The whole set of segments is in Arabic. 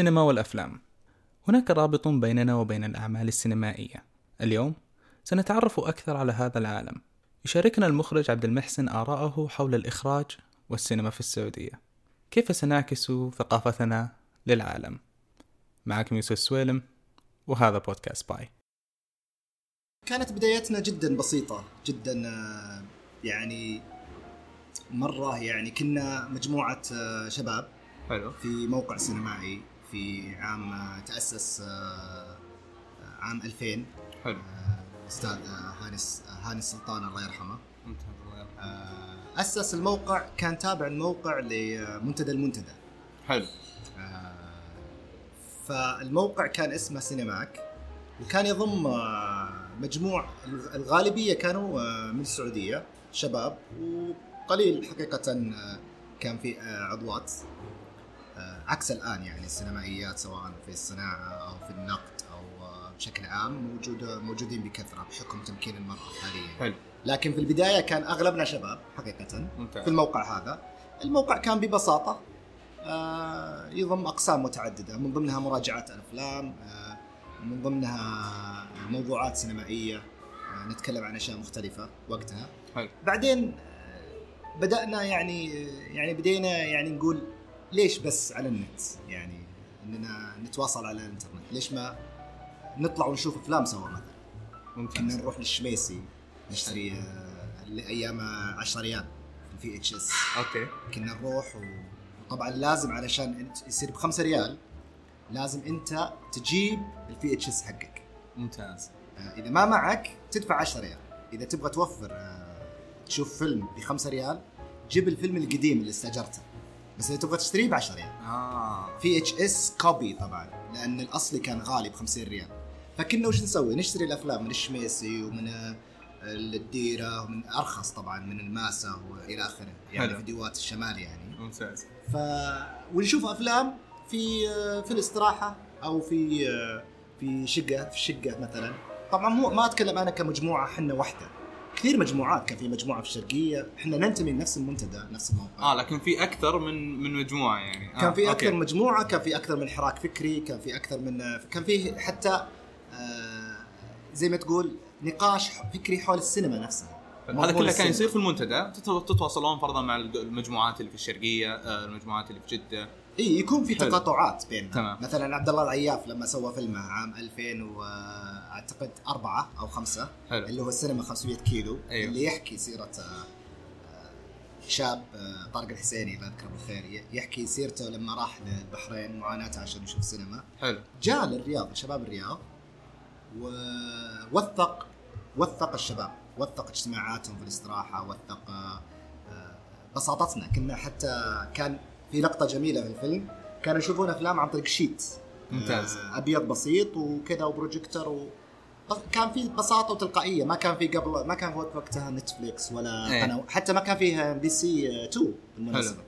السينما والأفلام. هناك رابط بيننا وبين الأعمال السينمائية. اليوم سنتعرف أكثر على هذا العالم. يشاركنا المخرج عبد المحسن آراءه حول الإخراج والسينما في السعودية. كيف سنعكس ثقافتنا للعالم؟ معكم يوسف سويلم وهذا بودكاست باي. كانت بدايتنا جدا بسيطة جدا آه، يعني مرة يعني كنا مجموعة آه، شباب حلو. في موقع سينمائي. في عام تأسس آه، عام 2000 حلو. أستاذ آه، هانس آه، هاني السلطان الله يرحمه. ممتاز الله يرحمه. أسس الموقع كان تابع الموقع لمنتدى المنتدى. حلو. فالموقع كان اسمه سينماك. وكان يضم مجموع الغالبية كانوا من السعودية شباب وقليل حقيقة كان في عضوات. عكس الآن يعني السينمائيات سواء في الصناعة أو في النقد أو آه، بشكل عام موجوده موجودين بكثرة بحكم تمكين المرأة حاليا. حلو. لكن في البداية كان أغلبنا شباب حقيقه ممتاز. في الموقع هذا. الموقع كان ببساطة آه، يضم أقسام متعددة من ضمنها مراجعات الأفلام آه، من ضمنها موضوعات سينمائية آه، نتكلم عن أشياء مختلفة وقتها. حلو. بعدين بدأنا يعني يعني بدينا يعني نقول ليش بس على النت؟ يعني إننا نتواصل على الإنترنت. ليش ما نطلع ونشوف أفلام سوا مثلا؟ ممتاز نروح للشميسي نشتري آه، اللي أيام 10 ريال VHS. أوكي. كنا نروح و- وطبعا لازم علشان انت يصير بخمسة ريال لازم أنت تجيب ال VHS حقك. ممتاز. آه، إذا ما معك تدفع 10 ريال. إذا تبغى توفر آه، تشوف فيلم ب 5 ريال جيب الفيلم القديم اللي استأجرته. بس إذا تبغى تشتريه ب 10 ريال. آه. VHS copy طبعا لأن الأصلي كان غالي ب 50 ريال. فكنا وش نسوي؟ نشتري الأفلام من الشميسي ومن آه، الديرة ومن أرخص طبعا من الماسة وإلى آخره يعني حلو. فيديوهات الشمال يعني. ممتاز. ف ونشوف أفلام في في الاستراحة أو في في شقة في شقه مثلا. طبعا مو ما أتكلم أنا كمجموعة إحنا واحدة كثير مجموعات كان في مجموعة في الشرقية إحنا ننتمي لنفس المنتدى نفس الموقع آه لكن في أكثر من من مجموعة يعني آه. كان في أكثر أوكي. مجموعة كان في أكثر من حراك فكري كان في أكثر من كان في حتى آه، زي ما تقول نقاش فكري حول السينما نفسها هذا كله كان. يصير في المنتدى تت- تتواصلون فرضا مع المجموعات اللي في الشرقية آه، المجموعات اللي في جدة إي يكون في حلو. تقاطعات بيننا تمام. مثلا عبد الله العياف لما سوى فيلمه عام 2000 واعتقد أربعة أو خمسة حلو اللي هو السينما 500 كيلو أيوه. اللي يحكي سيرة آه، شاب آه، طارق الحسيني الله يذكره بالخير يحكي سيرته لما راح للبحرين معاناته عشان يشوف سينما حلو جاء للرياض شباب الرياض ووثق وثق الشباب وثق اجتماعاتهم في الاستراحة وثق آه، بساطتنا كنا حتى كان في لقطة جميلة في الفيلم. كانوا يشوفون أفلام عن طريق sheet ممتاز. آه، أبيض بسيط وكذا وبروجيكتور و... كان في بساطة وتلقائية. ما كان في قبل ما كان في وقتها نتفليكس ولا إيه. قناة. حتى ما كان في ام بي سي 2 بالمناسبة.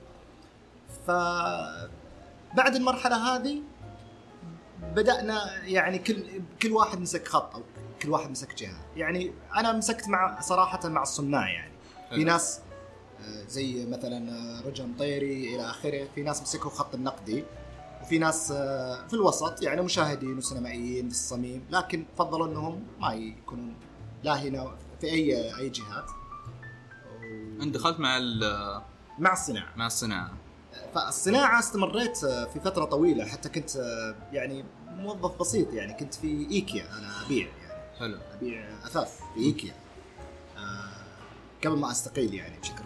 ف بعد المرحلة هذه بدأنا يعني كل كل واحد مسك خط أو كل واحد مسك جهة. يعني أنا مسكت مع صراحة مع الصناع يعني. في. ناس آه، زي مثلا آه، رجا مطيري إلى آخره. في ناس مسكوا خط النقدي وفي ناس آه، في الوسط يعني مشاهدين وسينمائيين في الصميم لكن فضلوا إنهم ما يكونون لا هنا في أي أي جهات. أنت دخلت مع ال- مع الصناعة. مع الصناعة. فالصناعة استمريت آه، في فترة طويلة حتى كنت يعني موظف بسيط يعني كنت في إيكيا. أنا أبيع يعني حلو. أبيع أثاث في إيكيا. قبل ما أستقيل يعني بشكل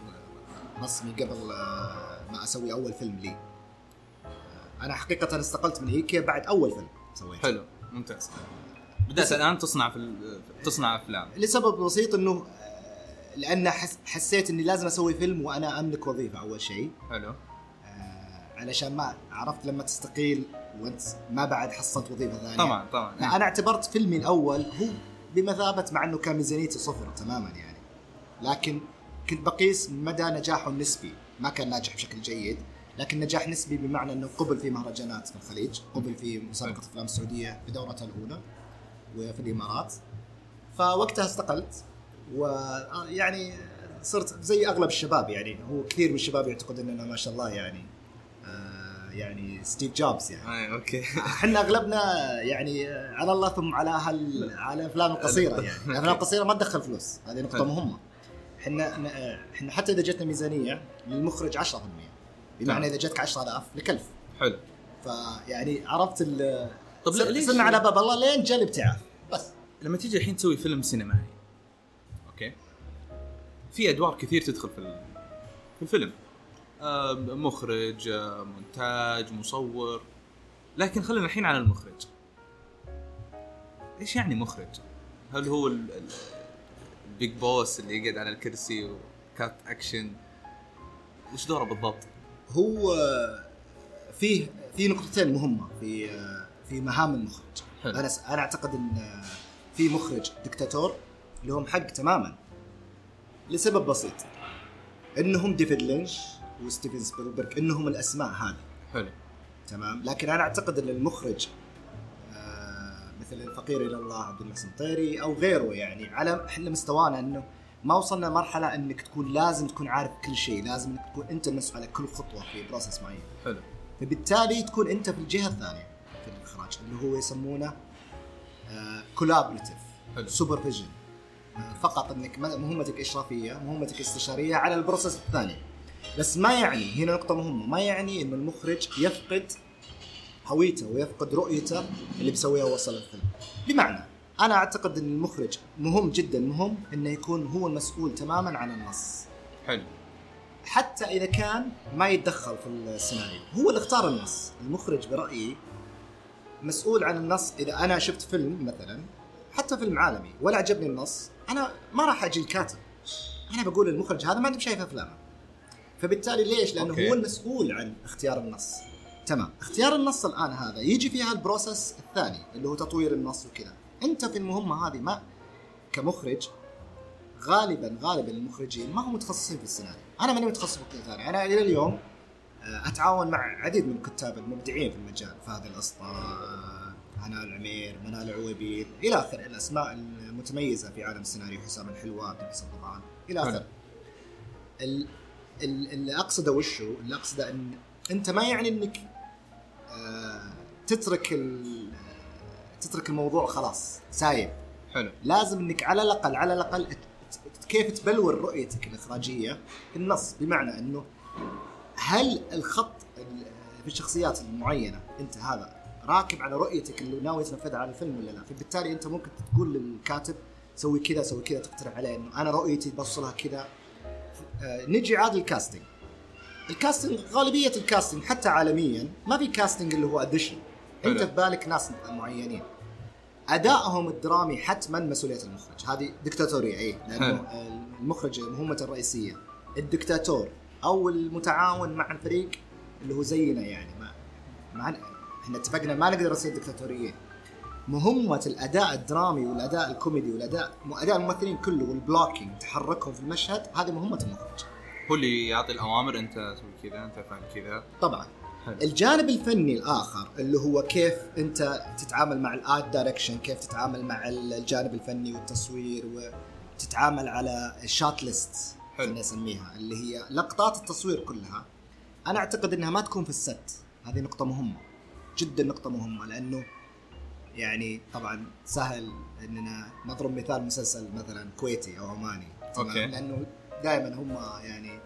رسمي قبل آه، ما أسوي أول فيلم لي. آه، أنا حقيقة استقلت من ايكيا بعد أول فيلم سويته. حلو ممتاز. بدأت الآن تصنع في ال- تصنع أفلام. لسبب بسيط إنه آه، لأن حس حسيت إني لازم أسوي فيلم وأنا أملك وظيفة أول شيء. حلو. علشان ما عرفت لما تستقيل وأنت ما بعد حصلت وظيفة ثانية. طبعا طبعا. أنا اعتبرت فيلمي الأول هو بمثابة مع إنه كان ميزانيته صفر تماما يعني. لكن كنت بقيس مدى نجاحه النسبي. ما كان ناجح بشكل جيد لكن نجاح نسبي بمعنى إنه قبل في مهرجانات في الخليج قبل في مسابقة أفلام السعودية بدورتها الأولى وفي الإمارات. فوقتها استقلت ويعني صرت زي أغلب الشباب يعني. هو كثير من الشباب يعتقد إننا ما شاء الله يعني آه، يعني ستيف جوبز يعني. اي أوكي. إحنا أغلبنا يعني على الله ثم على هال على الافلام القصيره يعني. الافلام القصيره ما تدخل فلوس هذه نقطة. مهمة. إحنا إحنا حتى إذا جتنا ميزانية للمخرج 10% بمعنى نعم. إذا جتك 10000 لكلف. حلو. فيعني عرفت ال طب ليش؟ صرنا على باب الله لين جاء الابتعاث. بس. لما تيجي الحين تسوي فيلم سينمائي أوكي. في أدوار كثير تدخل في في الفيلم. آه، مخرج آه، مونتاج مصور. لكن خلينا الحين على المخرج. إيش يعني مخرج؟ هل هو ال- ال- ال big boss اللي يقعد على الكرسي و cut action وش دوره بالضبط؟ هو فيه في نقطتين مهمة في في مهام المخرج. حلو. أنا أنا أعتقد إن في مخرج دكتاتور لهم حق تماما. لسبب بسيط. إنهم ديفيد لينش وستيفن سبيلبرغ إنهم الأسماء هذه. حلو. تمام؟ لكن أنا أعتقد إن المخرج مثل الفقير إلى الله عبد المحسن طيري أو غيره يعني. على إحنا مستوانا إنه ما وصلنا لمرحله إنك تكون لازم تكون عارف كل شيء لازم إنك تكون أنت المسؤول على كل خطوة في process معين. حلو. فبالتالي تكون أنت في الجهة الثانية في الإخراج اللي هو يسمونه collaborative حلو. supervision فقط إنك مهمتك إشرافية مهمتك استشارية على ال process الثاني. بس ما يعني هنا نقطة مهمة ما يعني إنه المخرج يفقد هويته ويفقد رؤيته اللي بيسويها وصل الفيلم. بمعنى أنا أعتقد إن المخرج مهم جدا مهم إنه يكون هو المسؤول تماما عن النص. حلو. حتى إذا كان ما يتدخل في السيناريو هو اللي اختار النص. المخرج برأيي مسؤول عن النص. إذا أنا شفت فيلم مثلا حتى فيلم عالمي ولا عجبني النص أنا ما راح أجي الكاتب. أنا بقول المخرج هذا ما أنت شايف أفلامه. فبالتالي ليش؟ لأنه أوكي. هو المسؤول عن اختيار النص. تمام. اختيار النص الآن هذا. يجي فيها ال process الثاني اللي هو تطوير النص وكذا. أنت في المهمة هذه ما كمخرج غالبا غالبا المخرجين ما هم متخصصين في السيناريو. أنا ماني متخصص في الثاني أنا إلى اليوم آه، أتعاون مع عديد من الكتاب المبدعين في المجال. فهد الأسطى هناء العمير منال العويبيد إلى آخره. الأسماء المتميزة في عالم السيناريو حسام الحلوان بن حسن طبعا إلى. آخره. ال- ال- اللي أقصده وشو؟ اللي أقصده إن أنت ما يعني إنك تترك ال- تترك الموضوع خلاص سايب. حلو. لازم إنك على الأقل على الأقل كيف تبلور رؤيتك الإخراجية في النص بمعنى إنه هل الخط ال- في الشخصيات المعينة أنت هذا راكب على رؤيتك اللي ناوي تنفذها على الفيلم ولا لا؟ فبالتالي أنت ممكن تقول للكاتب سوي كذا سوي كذا تقترح عليه إنه أنا رؤيتي بوصلها كذا. آه، نجي عاد ال casting. ال casting غالبية ال casting حتى عالميا ما في casting اللي هو audition انت. في بالك ناس معينين. أدائهم الدرامي حتما مسؤولية المخرج. هذه دكتاتورية اي لأنه المخرج مهمته الرئيسية. الدكتاتور أو المتعاون مع الفريق اللي هو زينا يعني ما ما إحنا اتفقنا ما نقدر نصير دكتاتوريين مهمة الأداء الدرامي والأداء الكوميدي والأداء أداء الممثلين كله وال blocking تحركهم في المشهد هذه مهمة المخرج. هو اللي يعطي الأوامر أنت سوي كذا أنت فعل كذا طبعا حلو. الجانب الفني الآخر اللي هو كيف أنت تتعامل مع ال art direction كيف تتعامل مع الجانب الفني والتصوير وتتعامل على ال shot list حلو. خلينا نسميها اللي هي لقطات التصوير كلها أنا أعتقد إنها ما تكون في ال set هذه نقطة مهمة جدا نقطة مهمة لأنه يعني طبعا سهل إننا نضرب مثال مسلسل مثلا كويتي أو عماني تمام؟ أوكي. لأنه دائما هم يعني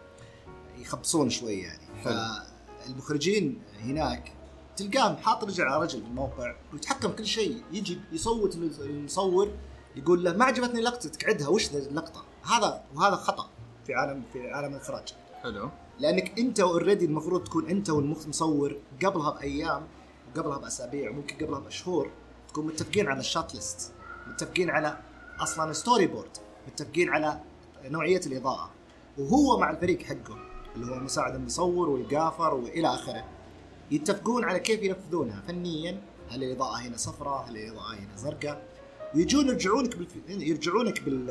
يخبصون شوي يعني. فالمخرجين هناك تلقاهم حاط رجل على رجل في الموقع ويتحكم كل شيء. يجي يصوت المصور يقول له ما عجبتني لقطتك عدها وش اللقطة؟ هذا وهذا خطأ في عالم في عالم الإخراج. حلو. لأنك أنت اوريدي المفروض تكون أنت والمصور قبلها بأيام وقبلها بأسابيع وممكن قبلها بأشهر تكون متفقين على الشات ليست متفقين على أصلا storyboard متفقين على نوعية الإضاءة. وهو مع الفريق حقه اللي هو مساعد المصور وال gaffer وإلى آخره. يتفقون على كيف ينفذونها. فنيا هل الإضاءة هنا صفراء؟ هل الإضاءة هنا زرقاء؟ ويجون يرجعونك بالف... يرجعونك بال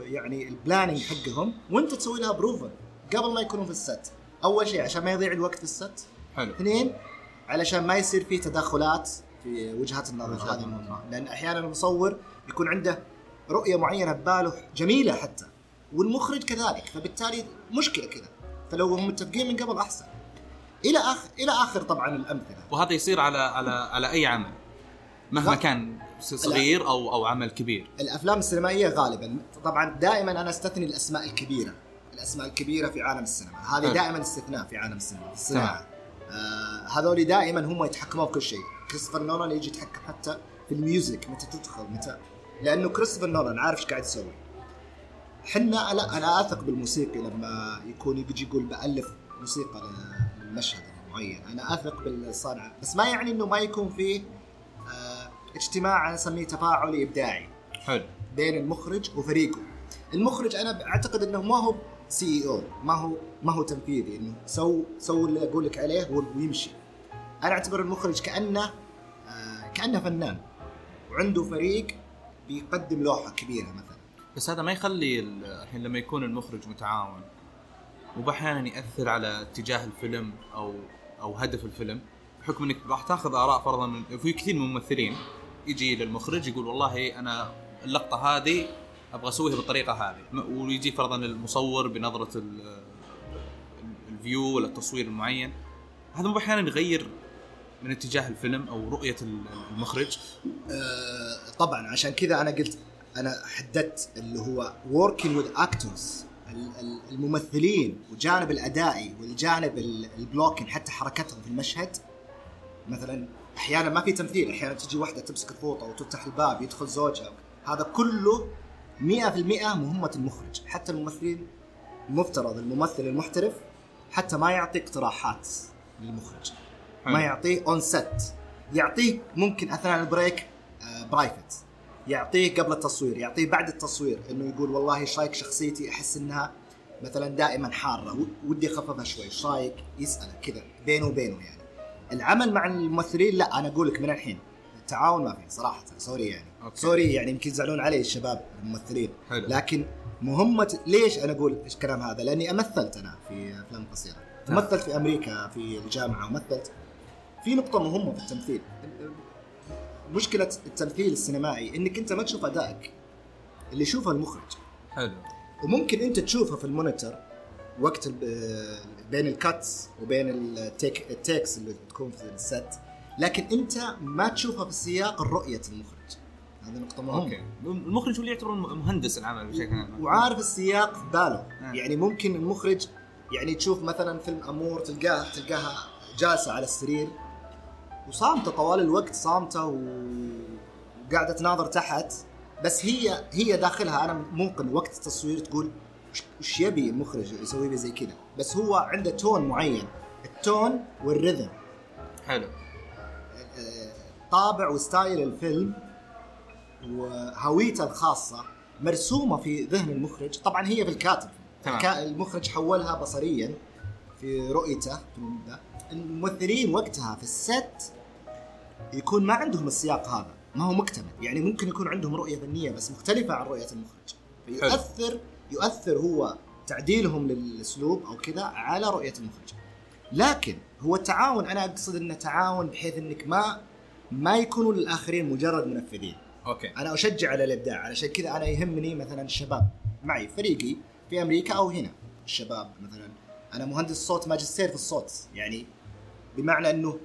يعني ال planning حقهم. وأنت تسوي لها approval قبل ما يكونون في ال set أول شيء عشان ما يضيع الوقت في ال set حلو. اثنين علشان ما يصير في تداخلات في وجهات النظر. هذه. مهمه لأن أحيانا المصور يكون عنده رؤية معينة بباله جميلة حتى والمخرج كذلك فبالتالي مشكلة كذا فلو هم متفقين من قبل أحسن. إلى آخر إلى آخر طبعا الأمثلة. وهذا يصير على على على أي عمل؟ مهما. كان صغير أو أو عمل كبير. الأفلام السينمائية غالبا طبعا دائما أنا أستثني الأسماء الكبيرة الأسماء الكبيرة في عالم السينما هذه. دائما استثناء في عالم السينما الصناعة. آه هذول دائما هم يتحكمون في كل شيء. كريستوفر نولان يجي يتحكم حتى في الميوزك متى تدخل متى لأنه كريستوفر نولان عارف إيش قاعد يسوي. حنا لا أنا أثق بالموسيقي لما يكون يجي يقول بألف موسيقى للمشهد المعين. أنا أثق بالصانع بس ما يعني إنه ما يكون فيه آه اجتماع أنا أسميه تفاعلي إبداعي حلو. بين المخرج وفريقه. المخرج أنا أعتقد إنه ما هو CEO ما هو ما هو تنفيذي. إنه سو سو اللي أقول لك عليه ويمشي أنا أعتبر المخرج كأنه آه كأنه فنان. وعنده فريق بيقدم لوحة كبيرة مثلا. بس هذا ما يخلي ال- الحين لما يكون المخرج متعاون وباحيانا يأثر على اتجاه الفيلم أو أو هدف الفيلم بحكم إنك راح تأخذ آراء فرضا من في كثير من الممثلين يجي للمخرج يقول والله أنا اللقطة هذه أبغى أسويها بالطريقة هذه. ويجي فرضا المصور بنظرة ال- ال- الفيو ولا التصوير المعين. هذا مو أحيانا يغير من اتجاه الفيلم أو رؤية ال- المخرج. آه طبعا عشان كذا أنا قلت أنا حددت اللي هو working with actors ال- ال- الممثلين والجانب الأدائي والجانب ال- البلوكين حتى حركتهم في المشهد. مثلا أحيانا ما في تمثيل أحيانا تجي واحدة تمسك الفوطة وتفتح الباب يدخل زوجها. هذا كله 100% مهمة المخرج حتى الممثلين المفترض الممثل المحترف حتى ما يعطي اقتراحات للمخرج. ما يعطيه on set يعطيه ممكن أثناء ال break private يعطيه قبل التصوير يعطيه بعد التصوير إنه يقول والله إيش رايك شخصيتي أحس إنها مثلا دائما حارة. ودي أخففها شوي إيش رايك يسأله كذا بينه وبينه يعني. العمل مع الممثلين لا أنا أقول لك من الحين. التعاون ما في صراحة sorry يعني. okay. sorry يعني يمكن يزعلون علي الشباب الممثلين. حلو. لكن مهمة ليش أنا أقول إيش الكلام هذا؟ لأني أمثلت أنا في أفلام قصيرة. نعم. مثلت في أمريكا في الجامعة ومثلت في نقطة مهمة في التمثيل. مشكلة التمثيل السينمائي إنك أنت ما تشوف أدائك اللي يشوفه المخرج. حلو. وممكن أنت تشوفها في ال monitor وقت بين ال cuts وبين ال take ال takes اللي تكون في ال set لكن أنت ما تشوفها في سياق رؤية المخرج. هذه نقطة مهمة. okay. المخرج هو اللي يعتبر مهندس العمل بشكل عام. وعارف السياق في باله. نعم. يعني ممكن المخرج يعني تشوف مثلا فيلم Amour تلقاه تلقاها جالسة على السرير. وصامتة طوال الوقت صامتة وقاعدة تناظر تحت. بس هي هي داخلها أنا ممكن وقت التصوير تقول وش- يبي المخرج يسوي لي زي كذا. بس هو عنده تون معين التون والرذم حلو. طابع وستايل الفيلم وهويته الخاصة مرسومة في ذهن المخرج. طبعا هي في الكاتب. تمام. المخرج حولها بصريا في رؤيته في الممثلين وقتها في الست يكون ما عندهم السياق هذا. ما هو مكتمل. يعني ممكن يكون عندهم رؤية فنية بس مختلفة عن رؤية المخرج. فيؤثر يؤثر هو تعديلهم للأسلوب أو كذا على رؤية المخرج. لكن هو التعاون أنا أقصد إنه تعاون بحيث إنك ما ما يكونوا الاخرين مجرد منفذين. أوكي. أنا أشجع على الإبداع. علشان كذا أنا يهمني مثلا الشباب. معي فريقي في أمريكا أو هنا. الشباب مثلا. أنا مهندس صوت ماجستير في الصوت. يعني بمعنى إنه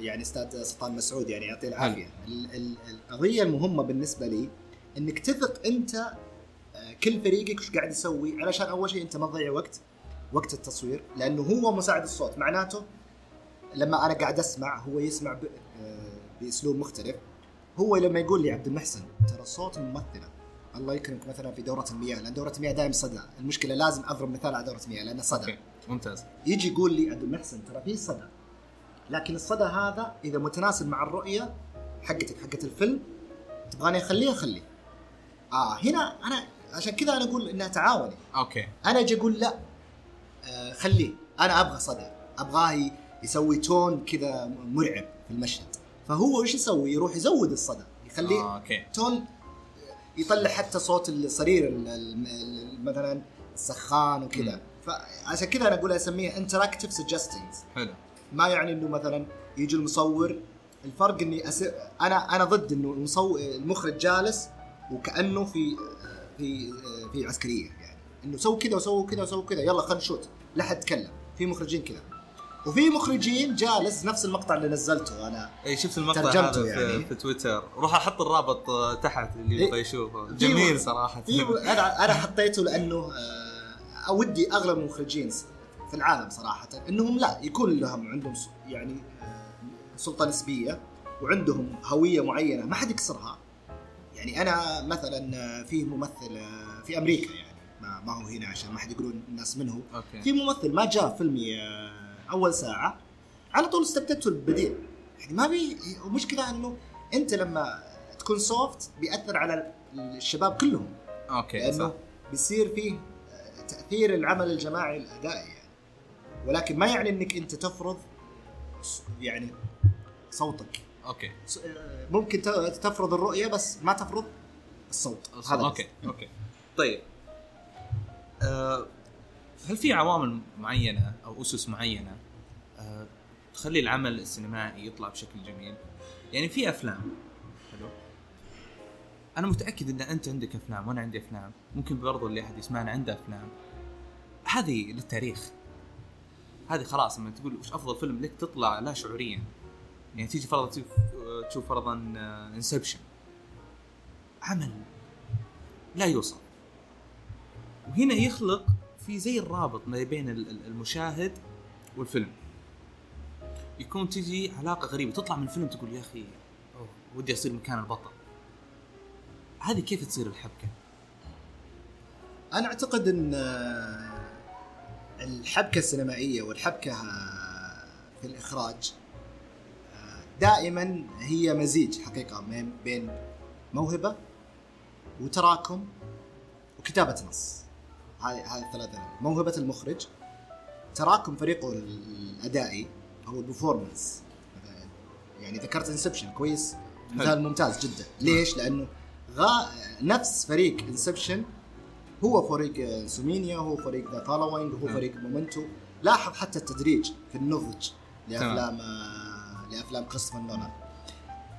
يعني أستاذ سلطان مسعود يعني يعطيه العافية. ال- ال- القضية المهمة بالنسبة لي إنك تثق أنت آه، كل فريقك وش قاعد يسوي علشان أول شيء أنت ما تضيع وقت وقت التصوير لأنه هو مساعد الصوت. معناته لما أنا قاعد أسمع هو يسمع. آه، بأسلوب مختلف. هو لما يقول لي عبد المحسن ترى صوت الممثله الله يكرمك مثلا في دورة المياه لأن دورة المياه دائما صدى. المشكلة لازم أضرب مثال على دورة المياه لأنه صدى. ممتاز. يجي يقول لي عبد المحسن ترى في صدى. لكن الصدى هذا إذا متناسب مع الرؤية حقتك حقت الفيلم تبغاني أخليه أخليه. آه هنا أنا عشان كذا أنا أقول إنها تعاوني. okay. أنا أجي أقول لا آه خليه. أنا أبغى صدى. أبغاه يسوي tone كذا مرعب في المشهد. فهو إيش يسوي؟ يروح يزود الصدى. يخليه آه، okay. tone يطلع حتى صوت الصرير ال- ال- ال- مثلا السخان وكذا. فعشان كذا أنا أقول أسميها interactive suggestions حلو. ما يعني إنه مثلا يجي المصور الفرق إني أس... أنا أنا ضد إنه المصور المخرج جالس وكأنه في في في عسكرية يعني. إنه سووا كذا وسووا كذا وسووا كذا يلا خلينا نشوت لا حد تكلم في مخرجين كذا وفي مخرجين جالس نفس المقطع اللي نزلته أنا اي شفت المقطع ترجمته هذا في, يعني. في تويتر. روح أحط الرابط آه، تحت اللي إيه. يبغى يشوفه. جميل صراحة. أنا أنا حطيته لأنه آه، ودي أغلب المخرجين في العالم صراحة إنهم لا يكون لهم عندهم يعني آه، سلطة نسبية وعندهم هوية معينة ما حد يكسرها. يعني أنا مثلا آه، في ممثل آه، في أمريكا يعني ما, ما هو هنا عشان ما حد يقولون الناس منه. okay. في ممثل ما جاء فيلمي أول ساعة على طول استبدلته البديل. يعني ما بي ومشكله إنه أنت لما تكون soft بيأثر على الشباب كلهم. okay صح. لأنه بيصير فيه تأثير العمل الجماعي الأدائي. ولكن ما يعني إنك أنت تفرض يعني صوتك. okay. آه، ممكن تفرض الرؤية بس ما تفرض الصوت. هذا okay okay. طيب. آه هل في عوامل معينة أو أسس معينة آه تخلي العمل السينمائي يطلع بشكل جميل؟ يعني في أفلام. حلو. أنا متأكد إن أنت عندك أفلام وأنا عندي أفلام. ممكن برضو اللي أحد يسمعنا عنده أفلام. هذه للتاريخ. هذه خلاص لما تقول وش أفضل فيلم لك تطلع لا شعوريا. يعني تيجي فرضا تشوف تشوف فرضا انسبشن عمل لا يوصف. وهنا يخلق في زي الرابط ما بين ال- ال- المشاهد والفيلم. يكون تجي علاقة غريبة تطلع من الفيلم تقول يا أخي ودي أصير مكان البطل. هذه كيف تصير الحبكة؟ أنا أعتقد إن آه، الحبكة السينمائية والحبكة في الإخراج دائما هي مزيج حقيقة بين موهبة وتراكم وكتابة نص. هذه هذه الثلاثة موهبة المخرج تراكم فريقه الأدائي أو ال performance يعني ذكرت Inception كويس؟ مثال ممتاز جدا. ليش؟ لأنه غا... نفس فريق Inception هو فريق Insomnia هو فريق The Following هو نعم. فريق Memento. لاحظ حتى التدريج في النضج لأفلام آه، لأفلام كريستوفر نولان.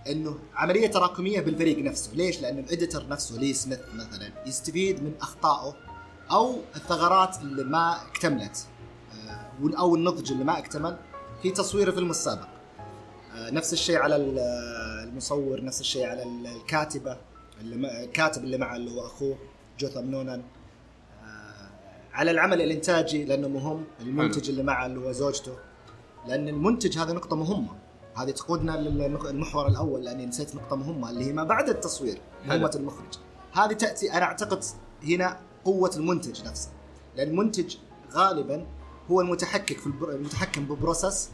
إنه عملية تراكمية بالفريق نفسه. ليش؟ لأنه ال editor نفسه لي سميث مثلا يستفيد من أخطائه أو الثغرات اللي ما اكتملت آه، أو النضج اللي ما اكتمل في تصوير الفيلم السابق آه، نفس الشيء على ال- آه، المصور نفس الشيء على ال- الكاتبة اللي الكاتب اللي معه اللي هو أخوه. جوثام نونان آه، على العمل الإنتاجي لأنه مهم المنتج اللي معه اللي هو زوجته. لأن المنتج هذه نقطة مهمة. هذه تقودنا للمحور الأول لأني نسيت نقطة مهمة اللي هي ما بعد التصوير. مهمه المخرج. هذه تأتي أنا أعتقد هنا قوة المنتج نفسه. لأن المنتج غالبا هو المتحكك في البر... المتحكم ب process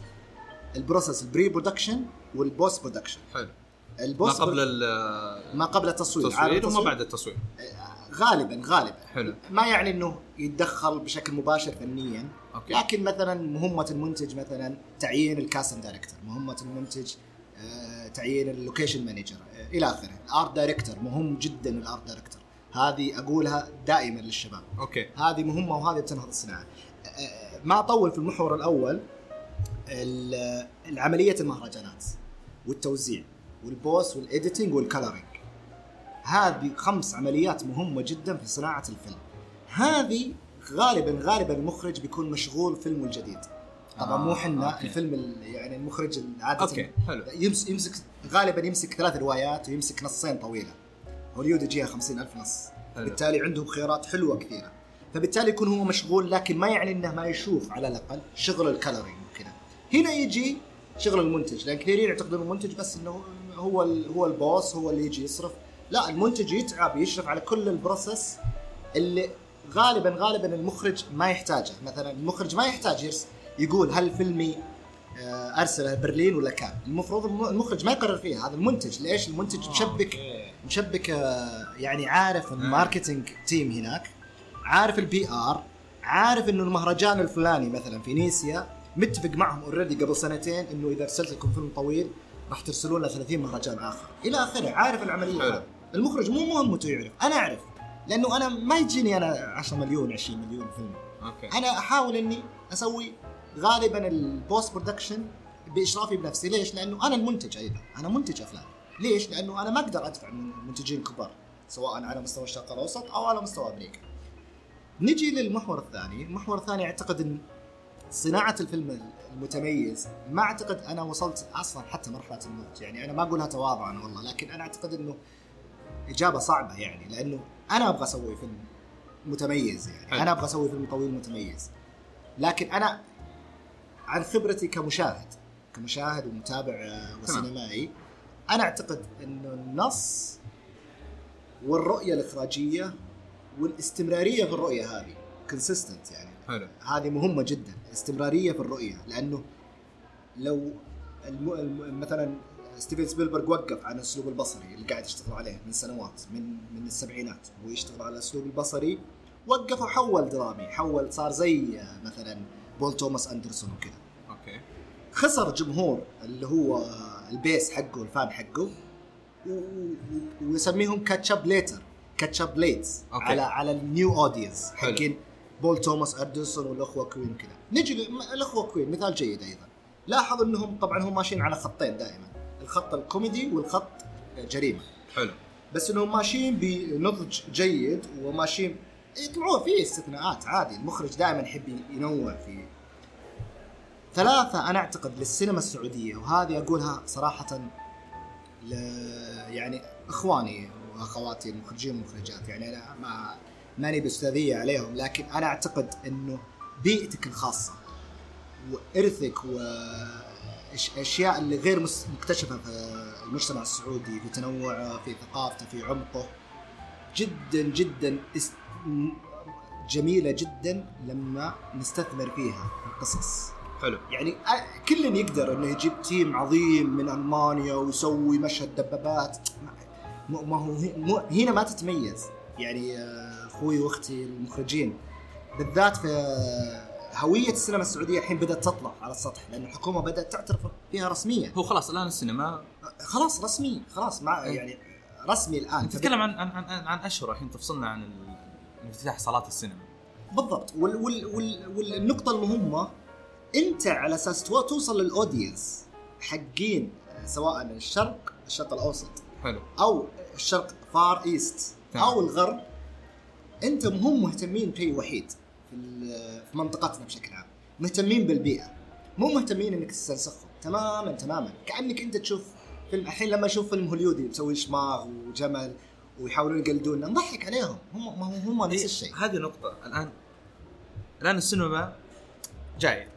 ال process ال pre-production وال post-production حلو ما ال post قبل ال- ما قبل التصوير التصوير وما؟ بعد التصوير. غالبا غالبا. حلو. ما يعني إنه يتدخل بشكل مباشر فنيا. okay. لكن مثلا مهمة المنتج مثلا تعيين ال casting director مهمة المنتج آه، تعيين ال location manager آه، إلى آخره. ال art director مهم جدا ال art director هذه أقولها دائما للشباب. okay. هذه مهمة وهذه بتنهض الصناعة. آه، ما أطول في المحور الأول ال- العملية المهرجانات والتوزيع وال post وال editing وال coloring هذه خمس عمليات مهمة جدا في صناعة الفيلم. هذه غالبا غالبا المخرج بيكون مشغول فيلمه الجديد. طبعا آه، مو حنا. الفيلم ال- يعني المخرج عادة okay حلو. يمسك, يمسك غالبا يمسك ثلاث روايات ويمسك نصين طويلة. هوليود يجيها خمسين ألف نص. حلو. بالتالي عندهم خيارات حلوة كثيرة. فبالتالي يكون هو مشغول لكن ما يعني إنه ما يشوف على الأقل شغل ال coloring وكذا. هنا يجي شغل المنتج لأن كثيرين يعتقدون المنتج بس إنه هو هو ال boss هو اللي يجي يصرف. لا المنتج يتعب يشرف على كل ال process اللي غالبا غالبا المخرج ما يحتاجه. مثلا المخرج ما يحتاج يقول هل فيلمي آه، أرسله برلين ولا كان؟ المفروض الم- المخرج ما يقرر فيها. هذا المنتج. ليش المنتج مشبك okay. مشبك آه، يعني عارف ال marketing team هناك عارف ال PR عارف إنه المهرجان الفلاني مثلا في نيسيا متفق معهم already قبل سنتين إنه إذا أرسلت لكم فيلم طويل راح ترسلون له 30 مهرجان آخر. إلى آخره عارف العملية. حلو. المخرج مو مهمته يعرف. أنا أعرف. لأنه أنا ما يجيني أنا 10 مليون 20 مليون فيلم. okay. أنا أحاول إني أسوي غالبا ال post production بإشرافي بنفسي. ليش؟ لأنه أنا المنتج أيضا. أنا منتج أفلام. ليش؟ لأنه أنا ما أقدر أدفع من منتجين كبار سواء على مستوى الشرق الأوسط أو على مستوى أمريكا. نجي للمحور الثاني، المحور الثاني أعتقد إن صناعة الفيلم المتميز ما أعتقد أنا وصلت أصلا حتى مرحلة الموت. يعني أنا ما أقولها تواضعا والله لكن أنا أعتقد إنه إجابة صعبة يعني لأنه أنا أبغى أسوي فيلم متميز يعني حلو. أنا أبغى أسوي فيلم طويل متميز. لكن أنا عن خبرتي كمشاهد كمشاهد ومتابع آه، وسينمائي أنا أعتقد إنه النص والرؤية الإخراجية والاستمرارية في الرؤية هذه كونسيستنت يعني. حلو. هذه مهمة جدا الاستمرارية في الرؤية لأنه لو الم... الم... مثلا ستيفن سبيلبرغ وقف عن الاسلوب البصري اللي قاعد يشتغل عليه من سنوات من من السبعينات. هو يشتغل على الاسلوب البصري. وقف وحول درامي. حول صار زي آه، مثلا بول توماس أندرسون وكذا. أوكي. خسر جمهور اللي هو ال base حقه ال fan حقه ويسميهم catch up later catch up لیتس okay. على على ال new audience. حقين بول توماس أندرسون والأخوة كوين كذا. نجي الأخوة كوين. مثال جيد أيضا. لاحظ إنهم طبعا هم ماشيين على خطين دائما. الخط الكوميدي والخط جريمة. حلو. بس إنهم ماشيين بنضج جيد وماشيين يطلعون فيه استثناءات عادي. المخرج دائما يحب ينوع في ثلاثة أنا أعتقد للسينما السعودية وهذه أقولها صراحة ل يعني إخواني وأخواتي المخرجين والمخرجات. يعني أنا ما ماني بأستاذية عليهم لكن أنا أعتقد إنه بيئتك الخاصة وإرثك وأشياء اللي غير مكتشفة في المجتمع السعودي في تنوعه في ثقافته في عمقه. جدا جدا است... جميلة جدا لما نستثمر فيها في القصص. حلو. يعني كل يقدر إنه يجيب تيم عظيم من ألمانيا ويسوي مشهد دبابات. ما هو هنا ما تتميز. يعني آه، أخوي وأختي المخرجين بالذات في هوية السينما السعودية الحين بدأت تطلع على السطح لأن الحكومة بدأت تعترف فيها رسميا. هو خلاص الآن السينما خلاص رسمي خلاص مع يعني رسمي الآن. تتكلم عن عن عن, عن أشهر الحين تفصلنا عن افتتاح صالات السينما. بالضبط. وال وال وال والنقطة المهمة أنت على أساس تو- توصل للأودينس حقين سواء الشرق الشرق الأوسط حلو. أو الشرق فار إيست. أو الغرب أنت هم مهتمين بشيء وحيد. في في منطقتنا بشكل عام. مهتمين بالبيئة. مو مهتمين إنك تستنسخهم. تماما تماما. كأنك أنت تشوف فيلم. الحين لما أشوف فيلم هوليودي مسوي شماغ وجمل ويحاولون يقلدوننا نضحك عليهم. هم هم هم نفس إيه، الشيء. هذه نقطة. الآن الآن السينما جاية.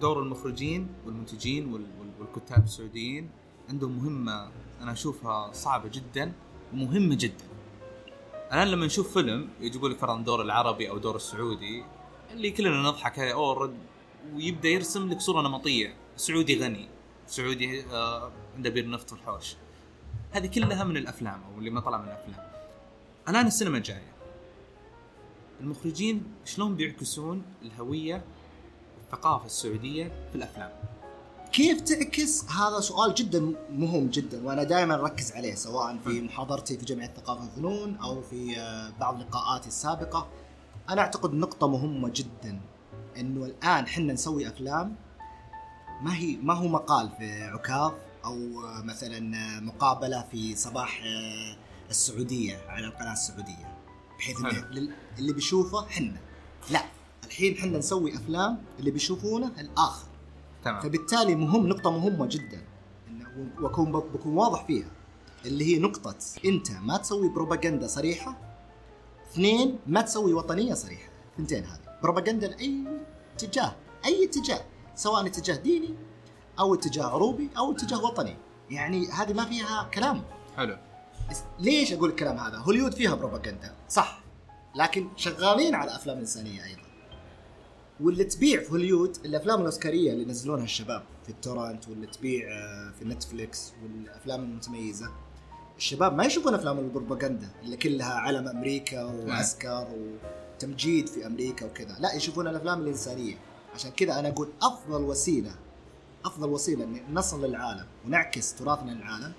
دور المخرجين والمنتجين وال- وال- والكتاب السعوديين عندهم مهمة أنا أشوفها صعبة جدا ومهمة جدا. الآن لما نشوف فيلم يجيبوا لك فرضا دور العربي أو دور السعودي اللي كلنا نضحك هي أوه رد ويبدأ يرسم لك صورة نمطية. سعودي غني. سعودي آه عنده بير نفط في الحوش. هذه كلها من الأفلام أو اللي ما طلع من الأفلام. الآن السينما جاية. المخرجين شلون بيعكسون الهوية والثقافة السعودية في الأفلام؟ كيف تعكس هذا سؤال جدا مهم جدا وأنا دائما أركز عليه سواء في محاضرتي في جمعية الثقافه والفنون أو في آه، بعض لقاءاتي السابقة. أنا أعتقد نقطة مهمة جدا إنه الآن حنا نسوي أفلام ما هي ما هو مقال في عكاظ أو آه، مثلا آه، مقابلة في صباح السعودية على القناة السعودية بحيث. لل- اللي بيشوفه حنا. لا الحين حنا نسوي أفلام اللي بيشوفونه الآخر. تمام. فبالتالي مهم نقطة مهمة جدا واكون بكون واضح فيها اللي هي نقطة أنت ما تسوي بروباغندا صريحة اثنين ما تسوي وطنية صريحة. ثنتين هذه. بروباغندا لأي اتجاه أي اتجاه سواء اتجاه ديني أو اتجاه عروبي أو اتجاه وطني. يعني هذه ما فيها كلام. حلو. ليش أقول الكلام هذا؟ هوليود فيها بروباغندا صح لكن شغالين على أفلام إنسانية أيضا. واللي تبيع في هوليود الأفلام الأوسكارية اللي ينزلونها الشباب في التورنت واللي تبيع آه، في نتفليكس والأفلام المتميزة. الشباب ما يشوفون أفلام البروباغندا اللي كلها علم أمريكا وعسكر وتمجيد في أمريكا وكذا، لا يشوفون الأفلام الإنسانية، عشان كذا أنا أقول أفضل وسيلة أفضل وسيلة ان نصل للعالم ونعكس تراثنا للعالم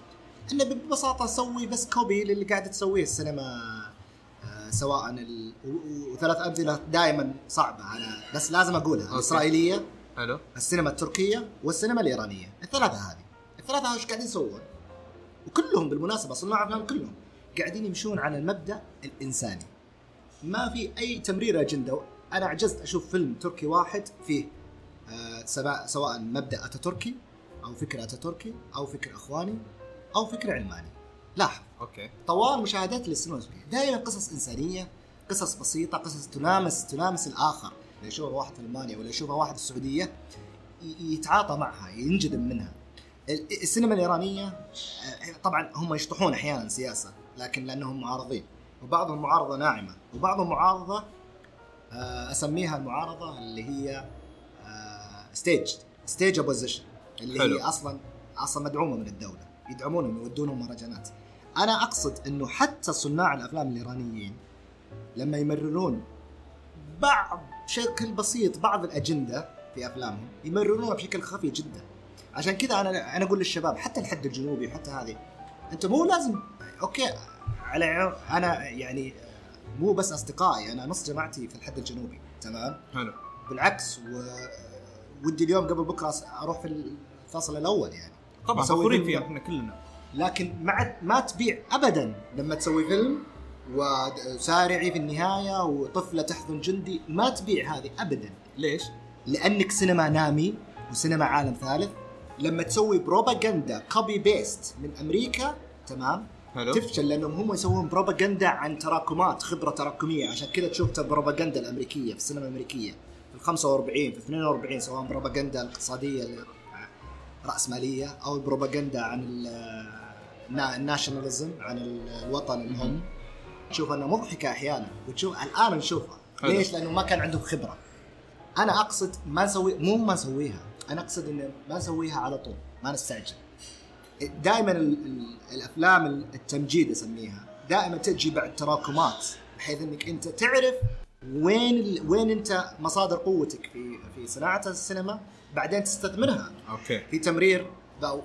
إنه ببساطة نسوي بس كوبي للي قاعدة تسويه السينما سواء ال... وثلاث أمثلة دائما صعبة أنا بس لازم أقولها. الاسرائيليه حلو. السينما التركية والسينما الإيرانية. الثلاثة هذه. الثلاثة إيش قاعدين يسوون؟ وكلهم بالمناسبة صناع افلام كلهم. قاعدين يمشون على المبدأ الإنساني. ما في أي تمرير أجندة. أنا عجزت أشوف فيلم تركي واحد فيه آه، سواء سواء مبدأ أتاتوركي أو فكر أتاتوركي أو فكر إخواني أو فكر علماني. لاحظ. okay. طوال مشاهدات للسينما دائما قصص إنسانية قصص بسيطة قصص تلامس تلامس الآخر. اللي يشوفها واحد في ألمانيا ولا يشوفها واحد في السعودية يتعاطى معها ينجذب منها. ال- السينما الإيرانية آه، طبعا هم يشطحون أحيانا سياسة لكن لأنهم معارضين. وبعضهم معارضة ناعمة وبعضهم معارضة آه، أسميها المعارضة اللي هي stage stage opposition اللي حلو. هي أصلا أصلا مدعومة من الدولة. يدعمونهم يودونهم مهرجانات. أنا أقصد إنه حتى صناع الأفلام الإيرانيين لما يمررون بعض بشكل بسيط بعض الأجندة في أفلامهم يمررونها بشكل خفي جدا. عشان كذا أنا أنا أقول للشباب حتى الحد الجنوبي حتى هذه أنت مو لازم أوكي على أنا يعني مو بس أصدقائي أنا نص جماعتي في الحد الجنوبي تمام؟ حلو. بالعكس و... ودي اليوم قبل بكرة أروح في الفصل الأول يعني. طبعا فخورين. فيها إحنا كلنا. لكن ما ما تبيع ابدا. لما تسوي فيلم وسارعي في النهاية وطفلة تحضن جندي ما تبيع هذه ابدا. ليش؟ لأنك سينما نامي وسينما عالم ثالث. لما تسوي بروباغندا copy paste من أمريكا تمام؟ حلو. تفشل لأنهم هم يسوون بروباغندا عن تراكمات خبرة تراكمية. عشان كذا تشوف البروباغندا الأمريكية في السينما الأمريكية في ال 45 في ال 42 سواء بروباغندا الاقتصادية رأسمالية أو البروباغندا عن ال- النا- ال nationalism عن ال- الوطن الام تشوف انها مضحكه أحيانا. وتشوف الآن نشوفها. ليش؟ لأنه ما كان عندهم خبرة. أنا أقصد ما نسوي مو ما نسويها. أنا أقصد إنه ما نسويها على طول. ما نستعجل. دائما ال- ال- الأفلام التمجيد أسميها دائما تجي بعد تراكمات بحيث إنك أنت تعرف وين ال- وين أنت مصادر قوتك في في صناعة السينما بعدين تستثمرها. أوكي. في تمرير.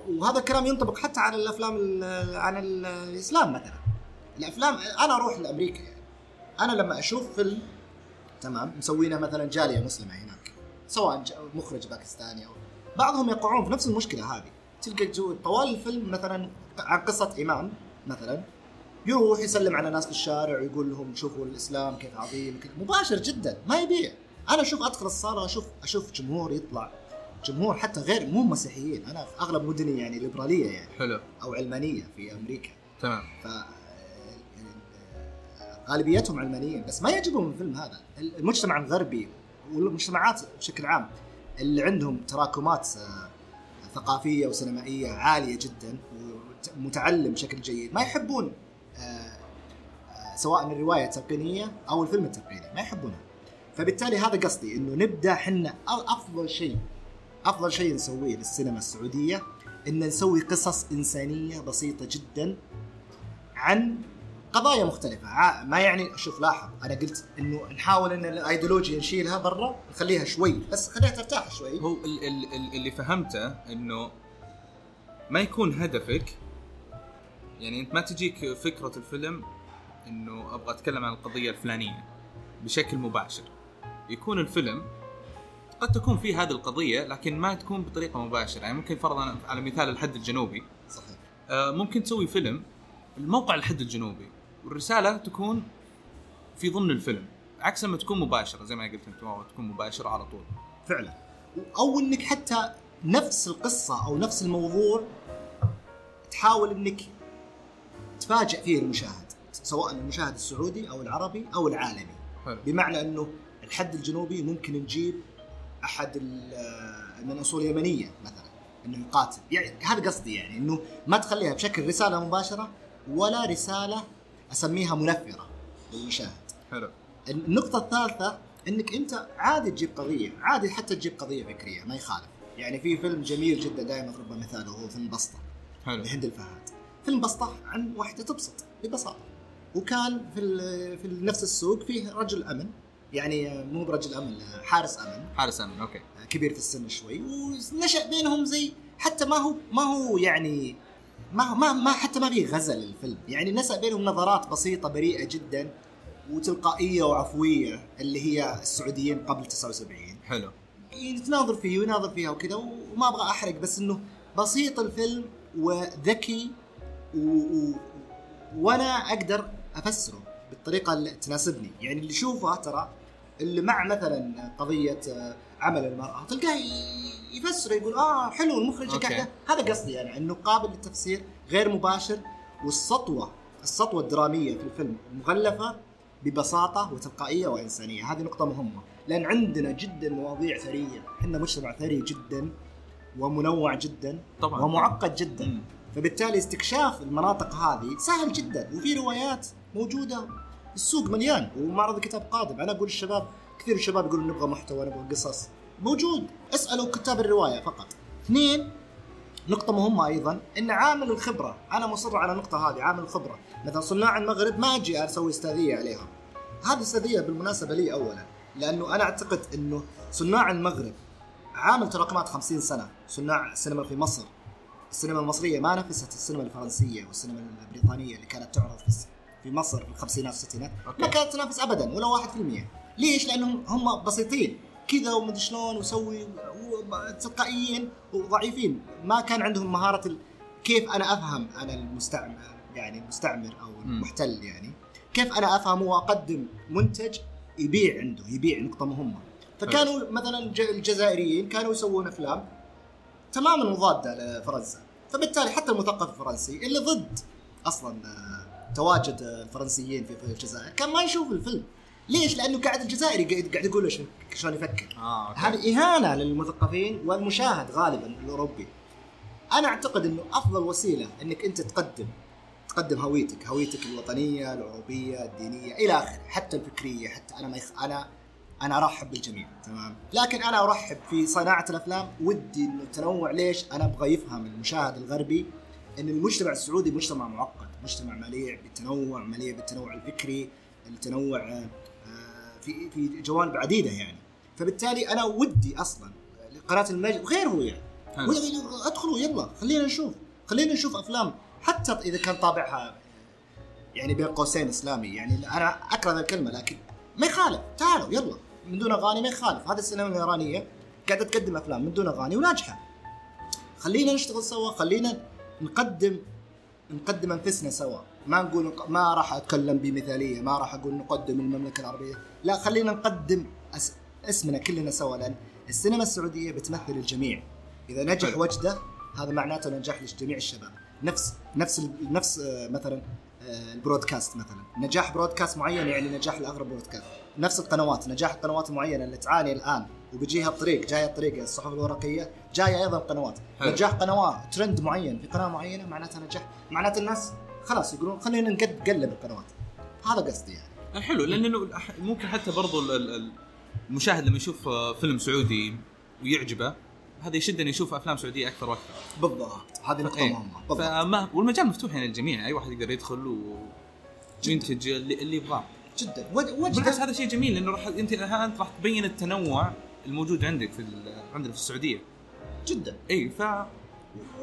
وهذا الكلام ينطبق حتى على الأفلام ال- عن ال- الإسلام مثلا. الأفلام أنا أروح لأمريكا يعني. أنا لما أشوف فيلم تمام مسوينه مثلا جالية مسلمة هناك سواء مخرج باكستاني أو بعضهم يقعون في نفس المشكلة هذه. تلقى جو طوال الفيلم مثلا عن قصة إمام مثلا يروح يسلم على ناس في الشارع ويقول لهم شوفوا الإسلام كيف عظيم كيف مباشر جدا ما يبيع. أنا أشوف أدخل الصالة أشوف أشوف جمهور يطلع. جمهور حتى غير مو مسيحيين أنا في أغلب مدني يعني ليبرالية يعني. حلو. أو علمانية في أمريكا. تمام. ف غالبيتهم علمانيين بس ما يعجبهم الفيلم هذا. المجتمع الغربي والمجتمعات بشكل عام اللي عندهم تراكمات آه، ثقافية وسينمائية عالية جدا ومتعلم بشكل جيد. ما يحبون آه، آه، سواء الرواية التلقينية أو الفيلم التلقيني ما يحبونها. فبالتالي هذا قصدي إنه نبدأ حنا أ- أفضل شيء أفضل شيء نسويه للسينما السعودية إن نسوي قصص إنسانية بسيطة جدا عن قضايا مختلفة. ما يعني شوف لاحظ أنا قلت إنه نحاول إن الأيديولوجيا نشيلها برا نخليها شوي بس خليها ترتاح شوي. هو ال- ال- ال- اللي فهمته إنه ما يكون هدفك يعني أنت ما تجيك فكرة الفيلم إنه أبغى أتكلم عن القضية الفلانية بشكل مباشر. يكون الفيلم قد تكون فيه هذه القضية لكن ما تكون بطريقة مباشرة. يعني ممكن فرضا على مثال الحد الجنوبي. صحيح. آه، ممكن تسوي فيلم الموقع الحد الجنوبي والرسالة تكون في ضمن الفيلم. عكس لما تكون مباشرة زي ما قلت انت تكون مباشرة على طول. فعلا. أو إنك حتى نفس القصة أو نفس الموضوع تحاول إنك تفاجئ فيه المشاهد سواء المشاهد السعودي أو العربي أو العالمي. حلو. بمعنى إنه الحد الجنوبي ممكن نجيب أحد من اصول يمنيه مثلا إنه يقاتل. يعني هذا قصدي يعني إنه ما تخليها بشكل رسالة مباشرة ولا رسالة أسميها منفرة للمشاهد. حلو. النقطة الثالثة إنك أنت عادي تجيب قضية عادي حتى تجيب قضية فكرية ما يخالف. يعني في فيلم جميل جدا دائما اضرب مثاله هو فيلم بسطة حلو. لهند الفهد. فيلم بسطة عن واحدة تبسط ببساطة. وكان في في نفس السوق فيه رجل أمن يعني مو برجل أمن حارس أمن. حارس أمن أوكي. كبير في السن شوي ونشأ بينهم زي حتى ما هو ما هو يعني ما هو- ما ما حتى ما في غزل الفيلم. يعني نشأ بينهم نظرات بسيطة بريئة جدا وتلقائية وعفوية اللي هي السعوديين قبل 79 حلو. يتناظر فيه ويناظر فيها وكذا وما أبغى أحرق بس إنه بسيط الفيلم وذكي و... و... وأنا أقدر أفسره بالطريقة اللي تناسبني. يعني اللي يشوفه ترى اللي مع مثلا قضية آه، عمل المرأة. تلقاه ي- يفسر يقول آه حلو المخرج. قاعدة هذا قصدي يعني انه قابل للتفسير غير مباشر والسطوة السطوة الدرامية في الفيلم مغلفة ببساطة وتلقائية وإنسانية. هذه نقطة مهمة لأن عندنا جدا مواضيع ثرية. إحنا مجتمع ثري جدا ومنوع جدا طبعا. ومعقد جدا. فبالتالي استكشاف المناطق هذه سهل جدا وفي روايات موجودة السوق مليان ومعرض الكتاب قادم. أنا أقول الشباب كثير الشباب يقولون نبغى محتوى نبغى قصص. موجود. اسألوا كتاب الرواية فقط. اثنين نقطة مهمة أيضا أن عامل الخبرة، أنا مصر على النقطة هذه عامل الخبرة، مثلا صناع المغرب ما أجي أسوي استاذية عليهم. هذه استاذية بالمناسبة لي أولا، لأنه أنا أعتقد أنه صناع المغرب عامل تراكمات 50 سنة، صناع السينما في مصر. السينما المصرية ما نافست السينما الفرنسية والسينما البريطانية اللي كانت تعرض في في مصر في الخمسينات والستينات. ما كانت تنافس ابدا ولا 1% ليش؟ لأنهم هم بسيطين. كذا ومدري شلون وسوي تلقائيين وضعيفين. ما كان عندهم مهارة ال... كيف أنا أفهم أنا المستعمر يعني المستعمر أو المحتل يعني. كيف أنا أفهم وأقدم منتج يبيع عنده يبيع نقطة مهمة. فكانوا مثلا الج- الجزائريين كانوا يسوون أفلام تماما مضادة لفرنسا. فبالتالي حتى المثقف الفرنسي اللي ضد أصلا تواجد آه، الفرنسيين في في الجزائر. كان ما يشوف الفيلم. ليش؟ لأنه قاعد الجزائري قاعد يقول له شلون- يفكر. أوكي. هذه إهانة للمثقفين والمشاهد غالبا الأوروبي. أنا أعتقد إنه أفضل وسيلة إنك أنت تقدم تقدم هويتك هويتك الوطنية الأوروبية الدينية إلى آخره حتى الفكرية حتى أنا ما يخ... أنا أنا أرحب بالجميع. تمام؟ لكن أنا أرحب في صناعة الأفلام. ودي إنه التنوع ليش؟ أنا أبغى يفهم المشاهد الغربي إن المجتمع السعودي مجتمع معقد. مجتمع مليء بالتنوع مليء بالتنوع الفكري التنوع آه، آه، في في جوانب عديدة يعني. فبالتالي أنا ودي أصلا قناه المجد وغيره يعني. أدخلوا يلا خلينا نشوف خلينا نشوف أفلام. حتى إذا كان طابعها يعني بين قوسين إسلامي يعني أنا أكره الكلمة لكن ما يخالف. تعالوا يلا. من دون أغاني ما يخالف. هذه السينما الإيرانية قاعدة تقدم أفلام من دون أغاني وناجحة. خلينا نشتغل سوا خلينا نقدم نقدم أنفسنا سوا. ما نقول ما راح أتكلم بمثالية ما راح أقول نقدم المملكة العربية. لا خلينا نقدم أس... اسمنا كلنا سوا لأن السينما السعودية بتمثل الجميع. إذا نجح. وجده هذا معناته نجاح لجميع الشباب. نفس نفس نفس آه، مثلا آه، ال broadcast مثلا. نجاح broadcast معين يعني نجاح لاغلب broadcast. نفس القنوات نجاح القنوات المعينه اللي تعاني الآن. وبيجيها الطريق جاية الطريق الصحف الورقية جاية أيضا قنوات. نجاح قنوات ترند معين في قناة معينة معناتها نجاح معناته الناس خلاص يقولون خلينا نقلب القنوات. هذا قصدي يعني. آه، حلو لأنه ممكن حتى برضو ال- ال- ال- المشاهد لما يشوف آه، فيلم سعودي ويعجبه هذا يشد انه يشوف أفلام سعودية أكثر وأكثر. بالضبط. هذه نقطة إيه. مهمة. بالضبط. فما والمجال مفتوح يعني للجميع. أي واحد يقدر يدخل و وينتج اللي, اللي يبغاه. جدا. وج- بالعكس هذا شيء جميل لأنه راح أنت انت راح تبين التنوع الموجود عندك في عندنا في السعودية. جدا إي ف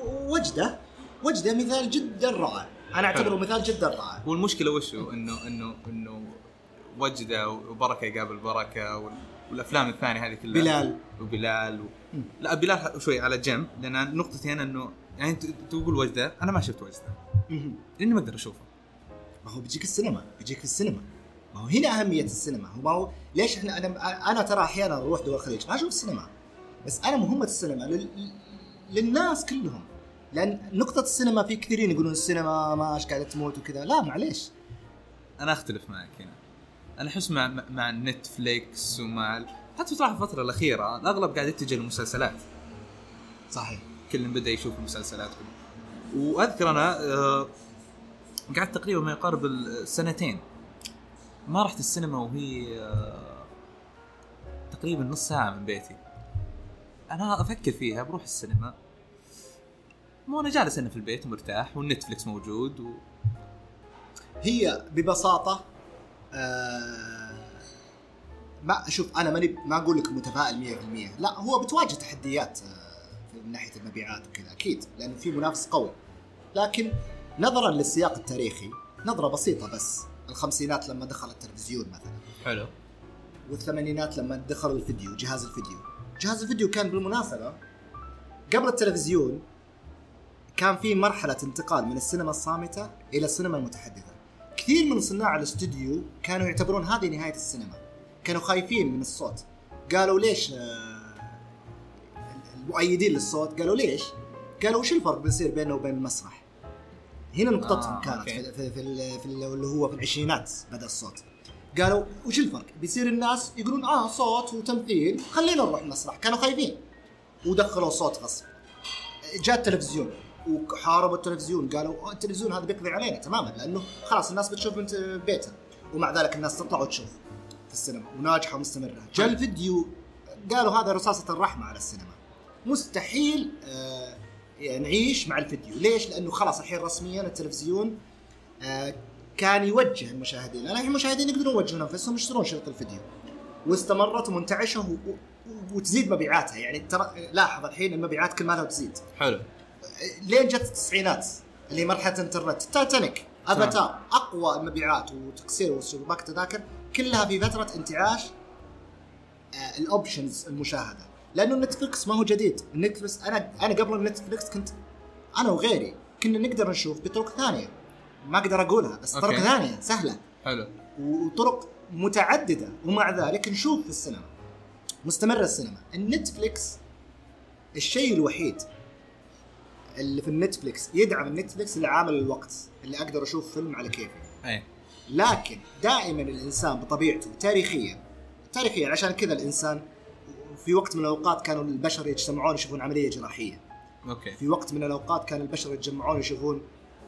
وجدة. وجدة مثال جدا رائع. أنا أعتبره. مثال جدا رائع. والمشكلة وش هو؟ انه انه إنه وجدة وبركة يقابل بركة وال- والأفلام الثانية هذه كلها. بلال. وبلال و... لا بلال شوي على جنب لأن نقطتي أنا إنه يعني انت تقول وجدة أنا ما شفت وجدة. لأني ما أقدر أشوفه. ما هو بيجيك السينما بيجيك في السينما. ما هو هنا أهمية السينما. هو ما هو ليش إحنا أنا أنا ترى أحيانا أروح دول الخليج ما أشوف السينما. بس أنا مهمة السينما لل... للناس كلهم. لأن نقطة السينما في كثيرين يقولون السينما ما قاعدة تموت وكذا. لا معليش. أنا أختلف معك هنا. أنا أحس مع مع نتفليكس ومع حتى صراحة الفترة الأخيرة الأغلب قاعد يتجه للمسلسلات. صحيح. كل بدأ يشوف المسلسلات. وأذكر أنا آه، قعدت تقريبا ما يقارب السنتين. ما رحت السينما وهي آه، تقريبا نص ساعة من بيتي. أنا أفكر فيها بروح السينما. مو أنا جالس أنا في البيت ومرتاح والنتفلكس موجود و... هي ببساطة آه ما أشوف أنا ماني ما أقول لك متفائل 100% لا هو بتواجه تحديات آه من ناحية المبيعات وكذا أكيد لأنه في منافس قوي. لكن نظرا للسياق التاريخي نظرة بسيطة بس. الخمسينات لما دخل التلفزيون مثلا. حلو. والثمانينات لما دخل الفيديو جهاز الفيديو. جهاز الفيديو كان بالمناسبة قبل التلفزيون كان في مرحلة انتقال من السينما الصامتة إلى السينما المتحدثة. كثير من صناع الاستوديو كانوا يعتبرون هذه نهاية السينما. كانوا خايفين من الصوت. قالوا ليش آه، المؤيدين للصوت قالوا ليش؟ قالوا وش الفرق بيصير بينه وبين المسرح؟ هنا نقطتهم آه، كانت أوكي. في, في, في, في ال- اللي هو في العشرينات بدأ الصوت. قالوا وش الفرق؟ بيصير الناس يقولون آه صوت وتمثيل خلينا نروح المسرح. كانوا خايفين. ودخلوا صوت غصب. جاء التلفزيون. وحاربوا التلفزيون. قالوا التلفزيون هذا بيقضي علينا تماما لأنه خلاص الناس بتشوف من بيتها. ومع ذلك الناس تطلع وتشوف في السينما. وناجحة ومستمرة. جاء الفيديو. قالوا هذا رصاصة الرحمة على السينما. مستحيل آه نعيش مع الفيديو. ليش؟ لأنه خلاص الحين رسميا التلفزيون آه كان يوجه المشاهدين. الآن المشاهدين يقدرون يوجهون أنفسهم يشترون شريط الفيديو. واستمرت ومنتعشة و... وتزيد مبيعاتها. يعني ترى لاحظ الحين المبيعات كل ما لها تزيد. حلو. لين جت التسعينات اللي مرحلة الإنترنت. تايتانيك أفاتار أقوى المبيعات وتكسير وشباك تذاكر. كلها في فترة انتعاش آه، ال options المشاهدة. لأنه نتفلكس ما هو جديد. نتفلكس أنا أنا قبل نتفلكس كنت أنا وغيري كنا نقدر نشوف بطرق ثانية. ما أقدر أقولها بس طرق okay. ثانية سهلة. حلو. وطرق متعددة ومع ذلك نشوف في السينما. مستمرة السينما. النتفليكس الشيء الوحيد اللي في النتفليكس يدعم النتفليكس اللي عامل الوقت اللي أقدر أشوف فيلم على كيفي. أي. لكن دائما الإنسان بطبيعته تاريخيا تاريخيا عشان كذا الإنسان في وقت من الأوقات كانوا البشر يجتمعون يشوفون عملية جراحية. okay. في وقت من الأوقات كان البشر يتجمعون يشوفون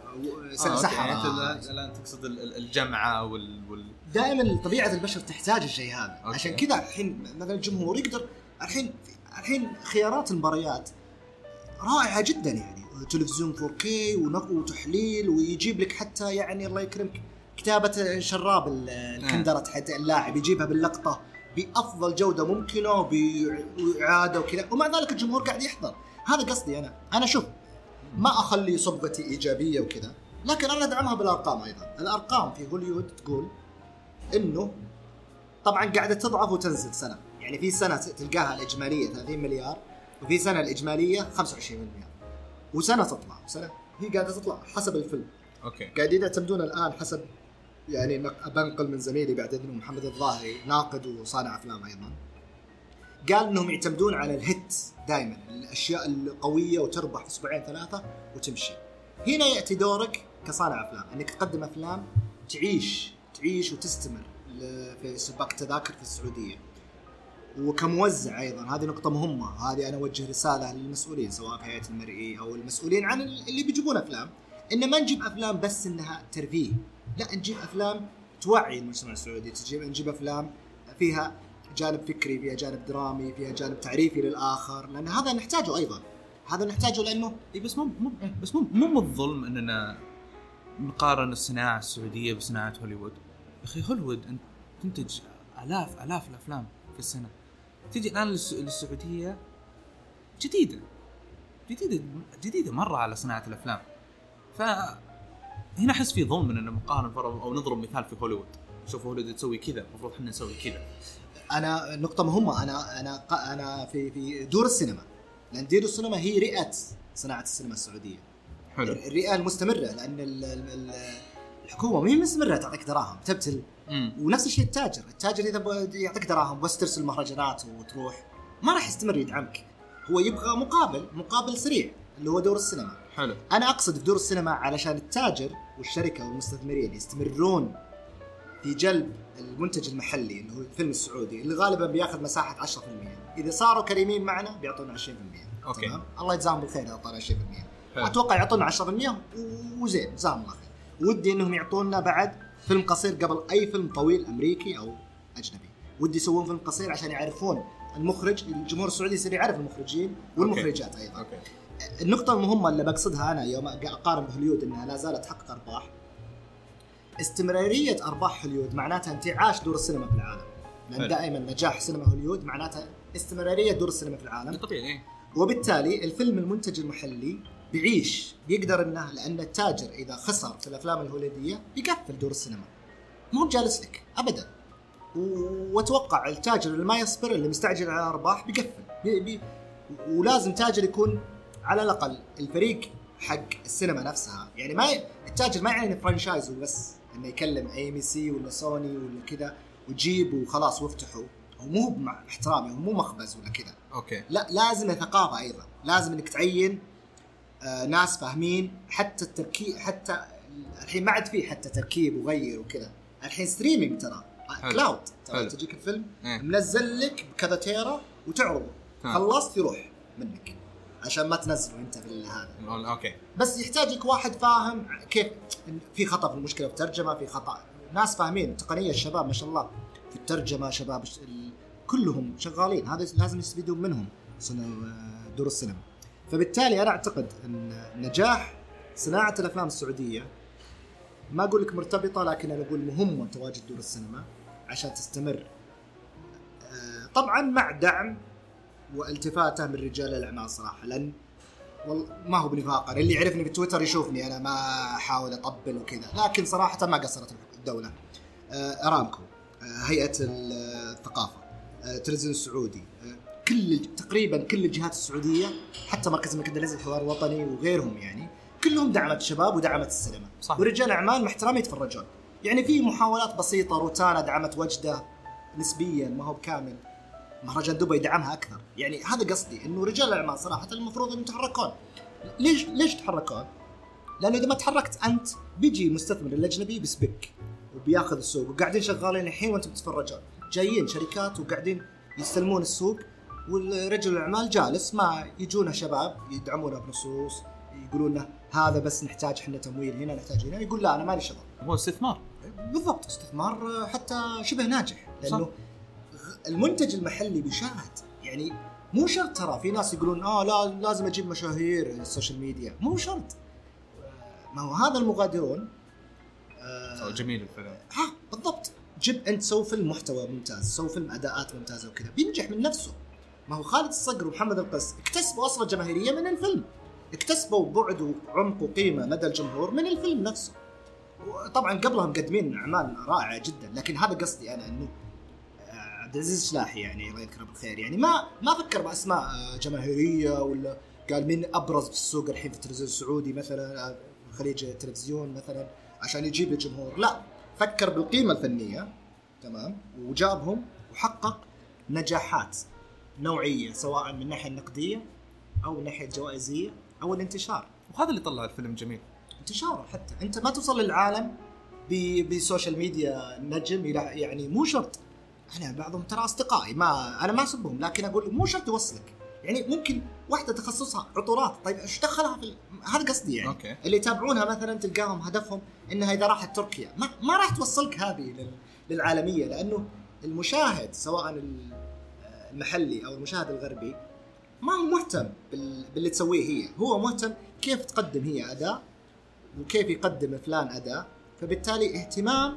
آه، okay. سحرة. يعني أنت الان تقصد ال- ال- الجمعة وال, وال... دائما طبيعة البشر تحتاج الشيء هذا. okay. عشان كذا الحين مثلا الجمهور يقدر الحين الحين خيارات المباريات رائعة جدا يعني. تلفزيون 4K ونق- وتحليل ويجيب لك حتى يعني الله يكرمك كتابة شراب ال- الكندرة حتى اللاعب يجيبها باللقطة. بأفضل جودة ممكنة وبإعادة وكذا. ومع ذلك الجمهور قاعد يحضر. هذا قصدي أنا. أنا شوف ما أخلي صبغتي إيجابية وكذا لكن أنا أدعمها بالأرقام أيضا. الأرقام في هوليوود تقول إنه طبعا قاعدة تضعف وتنزل سنة. يعني في سنة تلقاها الإجمالية 30 مليار وفي سنة الإجمالية 25 مليار. وسنة تطلع وسنة هي قاعدة تطلع حسب الفيلم. أوكي. قاعدين يعتمدون الآن حسب يعني نق- بنقل من زميلي بعد إذنه محمد الظاهري ناقد وصانع أفلام أيضا. قال إنهم يعتمدون على الهيت دائما الأشياء القوية وتربح أسبوعين ثلاثة وتمشي. هنا يأتي دورك كصانع أفلام إنك تقدم أفلام تعيش تعيش وتستمر في سباق التذاكر في السعودية. وكموزع أيضا هذه نقطة مهمة، هذه أنا أوجه رسالة للمسؤولين سواء في هيئة المرئي أو المسؤولين عن اللي بيجيبون أفلام، ان ما نجيب أفلام بس إنها ترفيه، لا نجيب أفلام توعي المجتمع السعودي، تجيب نجيب أفلام فيها جانب فكري، فيها جانب درامي، فيها جانب تعريفي للآخر، لأن هذا نحتاجه أيضا. هذا نحتاجه لأنه بس مو مو بس مو مو الظلم إننا نقارن الصناعة السعودية بصناعة هوليوود. يا أخي هوليوود انت تنتج الاف آلاف الأفلام في السنة. تجي الآن للس- للسعودية جديدة. جديده جديدة مرة على صناعة الأفلام. ف هنا أحس في ظلم اننا نقارن أو نضرب مثال في هوليوود. شوف هوليوود تسوي كذا المفروض إحنا نسوي كذا. أنا نقطة مهمة أنا أنا أنا في في دور السينما. لأن دور السينما هي رئة صناعة السينما السعودية. حلو. الرئه المستمره لأن ال- ال- ال- الحكومة ما هي مستمرة تعطيك دراهم تبتل. ونفس الشيء التاجر. التاجر إذا يعطيك دراهم بس ترسل مهرجانات وتروح. ما راح يستمر يدعمك. هو يبغى مقابل مقابل سريع اللي هو دور السينما. حلو. أنا أقصد في دور السينما علشان التاجر والشركة والمستثمرين يستمرون في جلب المنتج المحلي اللي هو الفيلم السعودي اللي غالبا بيأخذ مساحة 10% إذا صاروا كريمين معنا بيعطونا 20% أوكي. تمام؟ الله يجزاهم بالخير إذا أعطونا 20% حلو. أتوقع يعطونا 10% وزين جزاهم الله خير. ودي إنهم يعطونا بعد فيلم قصير قبل أي فيلم طويل أمريكي أو أجنبي. ودي يسوون فيلم قصير عشان يعرفون المخرج الجمهور السعودي يصير يعرف المخرجين والمخرجات أيضا. okay. النقطة المهمة اللي بقصدها أنا يوم أقارن بهوليود أنها لا زالت تحقق أرباح. استمرارية أرباح هوليود معناتها انتعاش دور السينما في العالم. لأن. دائما نجاح سينما هوليود معناتها استمرارية دور السينما في العالم. طبيعي إيه. وبالتالي الفيلم المنتج المحلي بيعيش بيقدر إنه لأن التاجر إذا خسر في الأفلام الهوليدية بيقفل دور السينما. مو جالس لك ابدا. وأتوقع التاجر اللي ما يصبر اللي مستعجل على الارباح بيقفل. بي بي ولازم تاجر يكون على الأقل الفريق حق السينما نفسها يعني ما. التاجر ما يعني franchise وبس إنه يكلم AMC ولا سوني ولا كذا وجيب وخلاص وافتحوا هو مو مع احترامي هو مو مخبز ولا كذا okay لا لازم ثقافة أيضا لازم إنك تعين آه ناس فاهمين حتى التركيب حتى الحين ما عاد فيه حتى تركيب وغير وكذا الحين streaming ترى. cloud ترى. تجيك الفيلم إيه. منزل لك بكذا تيرا وتعرضه. خلصت يروح منك عشان ما تنزله انت بالهذا. okay. بس يحتاج لك واحد فاهم كيف في خطأ في المشكلة في الترجمة في خطأ. ناس فاهمين تقنية الشباب ما شاء الله في الترجمة شباب كلهم شغالين. هذا لازم يستفيدون منهم دور السينما. فبالتالي أنا أعتقد أن نجاح صناعة الأفلام السعودية ما أقول لك مرتبطة لكن أنا أقول مهمه تواجد دور السينما عشان تستمر. آه، طبعا مع دعم والتفاته من رجال الأعمال صراحة لأن والله ما هو بنفاقا اللي يعرفني في تويتر يشوفني أنا ما أحاول اطبل وكذا لكن صراحة ما قصرت الدولة. آه، أرامكو آه، هيئة الثقافة آه، التلفزيون السعودي كل تقريبا كل الجهات السعودية حتى مركز المكدة الحوار الوطني وغيرهم يعني كلهم دعمت الشباب ودعمت السينما. صح. ورجال أعمال مع احترامي يتفرجون. يعني في محاولات بسيطة روتانا دعمت وجدة نسبيا ما هو بكامل. مهرجان دبي دعمها أكثر. يعني هذا قصدي إنه رجال الأعمال صراحة المفروض انهم يتحركون. ليش ليش يتحركون؟ لأنه إذا ما تحركت أنت بيجي المستثمر الأجنبي بيسبك وبياخذ السوق وقاعدين شغالين الحين وأنتم تتفرجون جايين شركات وقاعدين يستلمون السوق والرجل الأعمال جالس ما يجونا شباب يدعمونه بنصوص يقولون له هذا بس نحتاج إحنا تمويل هنا نحتاج هنا يقول لا أنا مالي شغل. هو استثمار؟ بالضبط استثمار حتى شبه ناجح لأنه صح. المنتج المحلي بيشاهد يعني مو شرط ترى في ناس يقولون آه لا لازم أجيب مشاهير ال social media. مو شرط. آه، ما هو هذا المغادرون آه جميل الفيلم. ها بالضبط. جيب أنت سوي فيلم محتوى ممتاز سوي فيلم أداءات ممتازة وكذا. بينجح من نفسه. ما هو خالد الصقر ومحمد القس اكتسبوا أصلا جماهيرية من الفيلم. اكتسبوا بعد وعمق وقيمة لدى الجمهور من الفيلم نفسه. طبعا قبلها مقدمين أعمال رائعة جدا لكن هذا قصدي أنا إنه آه، عبد العزيز الشلاحي يعني الله يذكره بالخير. يعني ما ما فكر بأسماء آه، جماهيرية ولا قال مين أبرز في السوق الحين في التلفزيون السعودي مثلا آه، خليج التلفزيون مثلا عشان يجيب الجمهور لا فكر بالقيمة الفنية تمام وجابهم وحقق نجاحات نوعية سواء من الناحيه النقدية أو من الناحيه الجوائزية أو الانتشار. وهذا اللي طلع الفيلم جميل. انتشاره حتى. أنت ما توصل للعالم ب social media نجم يعني مو شرط أنا بعضهم ترى اصدقائي ما أنا ما اسبهم لكن أقول مو شرط يوصلك. يعني ممكن واحدة تخصصها عطورات. طيب إيش دخلها في ال- هذا قصدي يعني. okay. اللي يتابعونها مثلا تلقاهم هدفهم إنها إذا راحت تركيا. ما, ما راح توصلك هذه لل- للعالمية لأنه المشاهد سواء ال- المحلي أو المشاهد الغربي ما هو مهتم بال- باللي تسويه هي. هو مهتم كيف تقدم هي اداء وكيف يقدم فلان اداء فبالتالي اهتمام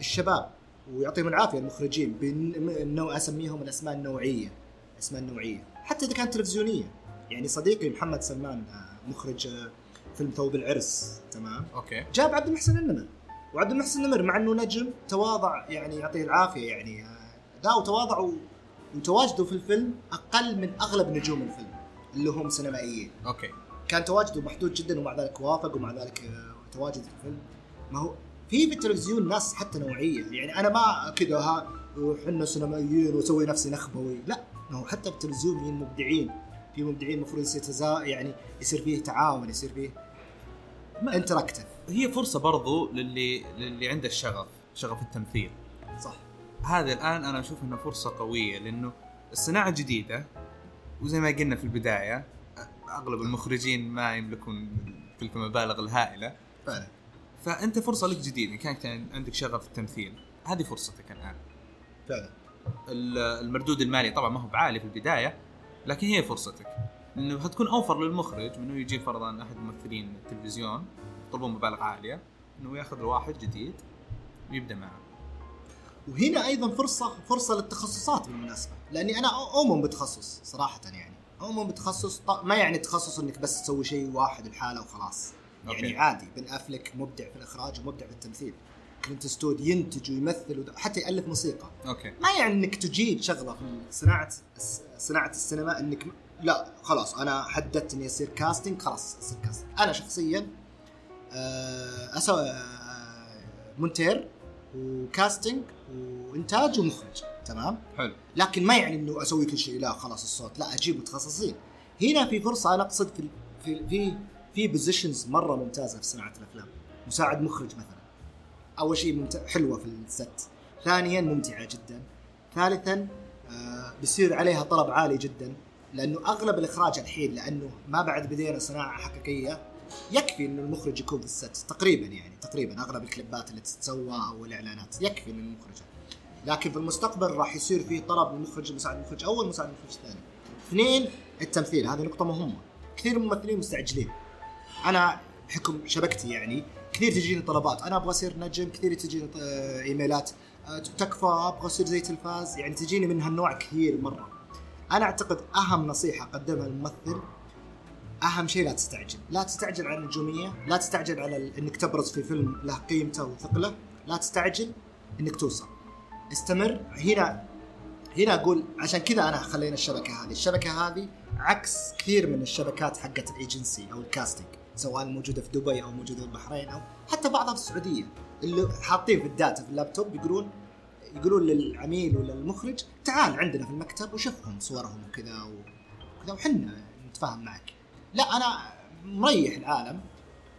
الشباب. ويعطيهم العافية المخرجين بانه أسميهم الأسماء النوعية. الاسماء النوعية. حتى إذا كانت تلفزيونية. يعني صديقي محمد سلمان آه، مخرج آه، فيلم ثوب العرس. تمام؟ أوكي. جاب عبد المحسن النمر. وعبد المحسن النمر مع إنه نجم تواضع يعني يعطيه العافية يعني آه، ذا وتواضع و- وتواجده في الفيلم أقل من أغلب نجوم الفيلم اللي هم سينمائيين. okay. كان تواجده محدود جدا ومع ذلك وافق ومع ذلك آه، تواجد في الفيلم. ما هو في في التلفزيون ناس حتى نوعية. يعني أنا ما كذا ها وحنا سينمائيين واسوي نفسي نخبوي. لا هو حتى في التلفزيون في مبدعين. في مبدعين المفروض يصير تزا يعني يصير فيه تعاون يصير فيه interactive هي فرصة برضو للي للي عنده الشغف شغف التمثيل. صح. هذا الآن أنا أشوف إنه فرصة قوية لأنه الصناعة جديدة وزي ما قلنا في البداية أغلب المخرجين ما يملكون تلك المبالغ الهائلة. فعلا. فأنت فرصة لك جديد إن كانت عندك شغف التمثيل هذه فرصتك الآن. فعلا. ال- المردود المالي طبعا ما هو بعالي في البداية لكن هي فرصتك. إنه هتكون أوفر للمخرج من إنه يجيب فرضا أحد ممثلين التلفزيون يطلبون مبالغ عالية إنه ياخذ واحد جديد ويبدأ معه. وهنا أيضا فرصة فرصة للتخصصات بالمناسبة لأني أنا أؤمن بتخصص صراحة يعني. أؤمن بتخصص ما يعني تخصص إنك بس تسوي شيء واحد الحاله وخلاص. يعني okay. عادي بن أفلك مبدع في الإخراج ومبدع في التمثيل. كلينت إيستوود ينتج ويمثل حتى يألف موسيقى. okay. ما يعني إنك تجيد شغلة في صناعة صناعة السينما إنك لا خلاص أنا حددت إني أصير casting خلاص أصير casting أنا شخصيا آه، أسوي آه، مونتير و casting وإنتاج ومخرج تمام؟ حلو. لكن ما يعني إنه أسوي كل شيء لا خلاص الصوت لا أجيب متخصصين. هنا في فرصة أنا أقصد في في في في positions مرة ممتازة في صناعة الأفلام. مساعد مخرج مثلا. أول شيء ممت... حلوة في ال set. ثانيا ممتعة جدا. ثالثا آه بيصير عليها طلب عالي جدا. لأنه أغلب الإخراج الحين لأنه ما بعد بدينا صناعة حقيقية يكفي انه المخرج يكون في الست. تقريبا يعني تقريبا. أغلب الكليبات اللي تتسوى أو الإعلانات يكفي من المخرج. لكن في المستقبل راح يصير في طلب للمخرج مساعد المخرج أول مساعد المخرج الثاني اثنين التمثيل. هذه نقطة مهمة. كثير من الممثلين مستعجلين. أنا بحكم شبكتي يعني. كثير تجيني طلبات. أنا أبغى أصير نجم كثير تجيني آه، إيميلات. آه، تكفى أبغى أصير زي تلفاز. يعني تجيني من هالنوع كثير مرة. أنا أعتقد أهم نصيحة قدمها الممثل أهم شيء لا تستعجل. لا تستعجل على النجومية لا تستعجل على إنك تبرز في فيلم له قيمته وثقله. لا تستعجل إنك توصل. استمر. هنا هنا أقول عشان كذا أنا خلينا الشبكة هذه. الشبكة هذه عكس كثير من الشبكات حقت الإيجنسي أو الكاستنج سواء موجودة في دبي أو موجودة في البحرين أو حتى بعضها في السعودية. اللي حاطين في الداتا في اللابتوب يقولون يقولون للعميل ولا المخرج تعال عندنا في المكتب وشوفهم صورهم وكذا وكذا وحنا نتفاهم معك. لا أنا مريح العالم.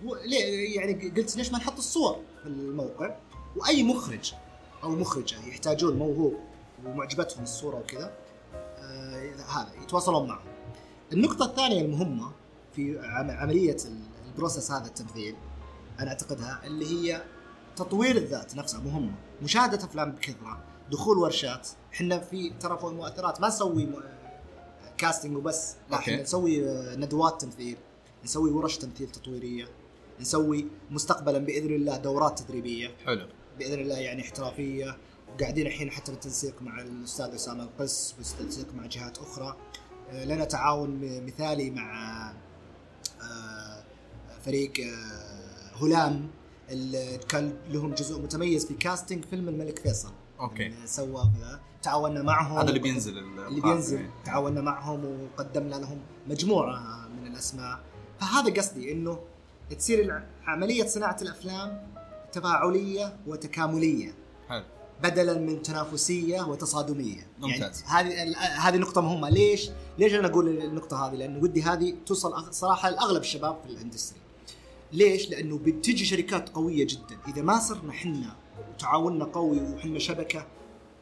وليه يعني قلت ليش ما نحط الصور في الموقع؟ وأي مخرج أو مخرجة يحتاجون موهوب ومعجبتهم الصورة وكذا آه هذا يتواصلون معهم. النقطة الثانية المهمة في عم- عملية ال- البروسس هذا التمثيل أنا أعتقدها اللي هي تطوير الذات نفسها مهمة، مشاهدة أفلام بكثرة، دخول ورشات، إحنا في ترى في المؤثرات ما نسوي كاستنج وبس، لا. إحنا نسوي آه، ندوات تمثيل، نسوي ورش تمثيل تطويرية، نسوي مستقبلا بإذن الله دورات تدريبية، حلو. بإذن الله يعني احترافية وقاعدين الحين حتى بالتنسيق مع الأستاذ أسامة القس بالتنسيق مع جهات أخرى. آه، لنا تعاون مثالي مع فريق آه، هلام اللي كان لهم جزء متميز في كاستنج فيلم الملك فيصل. أوكي. اللي سوى. تعاوننا معهم. هذا اللي بينزل اللي بينزل. تعاوننا معهم وقدمنا لهم مجموعة من الأسماء. فهذا قصدي إنه تصير عملية صناعة الأفلام تفاعلية وتكاملية. حلو. بدلا من تنافسية وتصادمية. ممتاز. يعني هذه هذه نقطة مهمة. ليش؟ ليش أنا أقول النقطة هذه؟ لأنه ودي هذه توصل صراحة لأغلب الشباب في ال industry. ليش؟ لأنه بتجي شركات قوية جدا. إذا ما صرنا حنا وتعاوننا قوي وحنا شبكة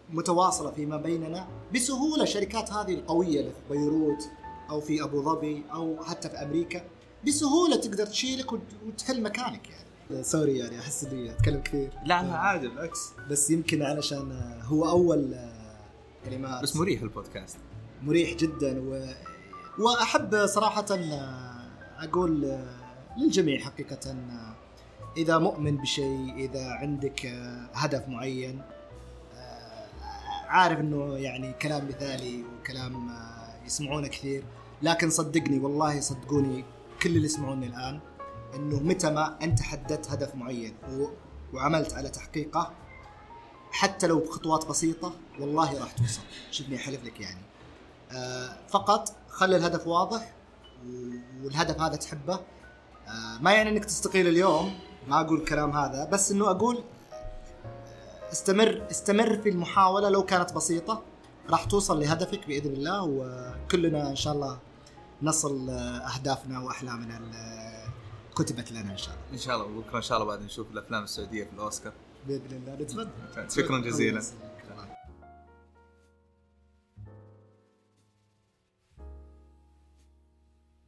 متواصلة فيما بيننا بسهولة الشركات هذه القوية اللي في بيروت أو في أبو ظبي أو حتى في أمريكا بسهولة تقدر تشيلك وت- وتحل مكانك يعني. sorry يعني أحس إني أتكلم كثير. لا لا عادي بالعكس. بس يمكن علشان هو أول كلمات بس مريح البودكاست. مريح جدا و... وأحب صراحة أقول للجميع حقيقه إذا مؤمن بشيء إذا عندك هدف معين عارف إنه يعني كلام مثالي وكلام يسمعونه كثير. لكن صدقني والله صدقوني كل اللي يسمعوني الآن إنه متى ما أنت حددت هدف معين. وعملت على تحقيقه حتى لو بخطوات بسيطة والله راح توصل. شوفني أحلف لك يعني. آه فقط خلي الهدف واضح والهدف هذا تحبه. آه ما يعني إنك تستقيل اليوم ما أقول الكلام هذا بس إنه أقول آه، استمر استمر في المحاولة لو كانت بسيطة. راح توصل لهدفك بإذن الله وكلنا إن شاء الله نصل أهدافنا وأحلامنا كتبت لنا إن شاء الله. إن شاء الله بكره ان شاء الله بعد نشوف الأفلام السعودية في الأوسكار. بإذن الله. نتمنى شكرا جزيلا.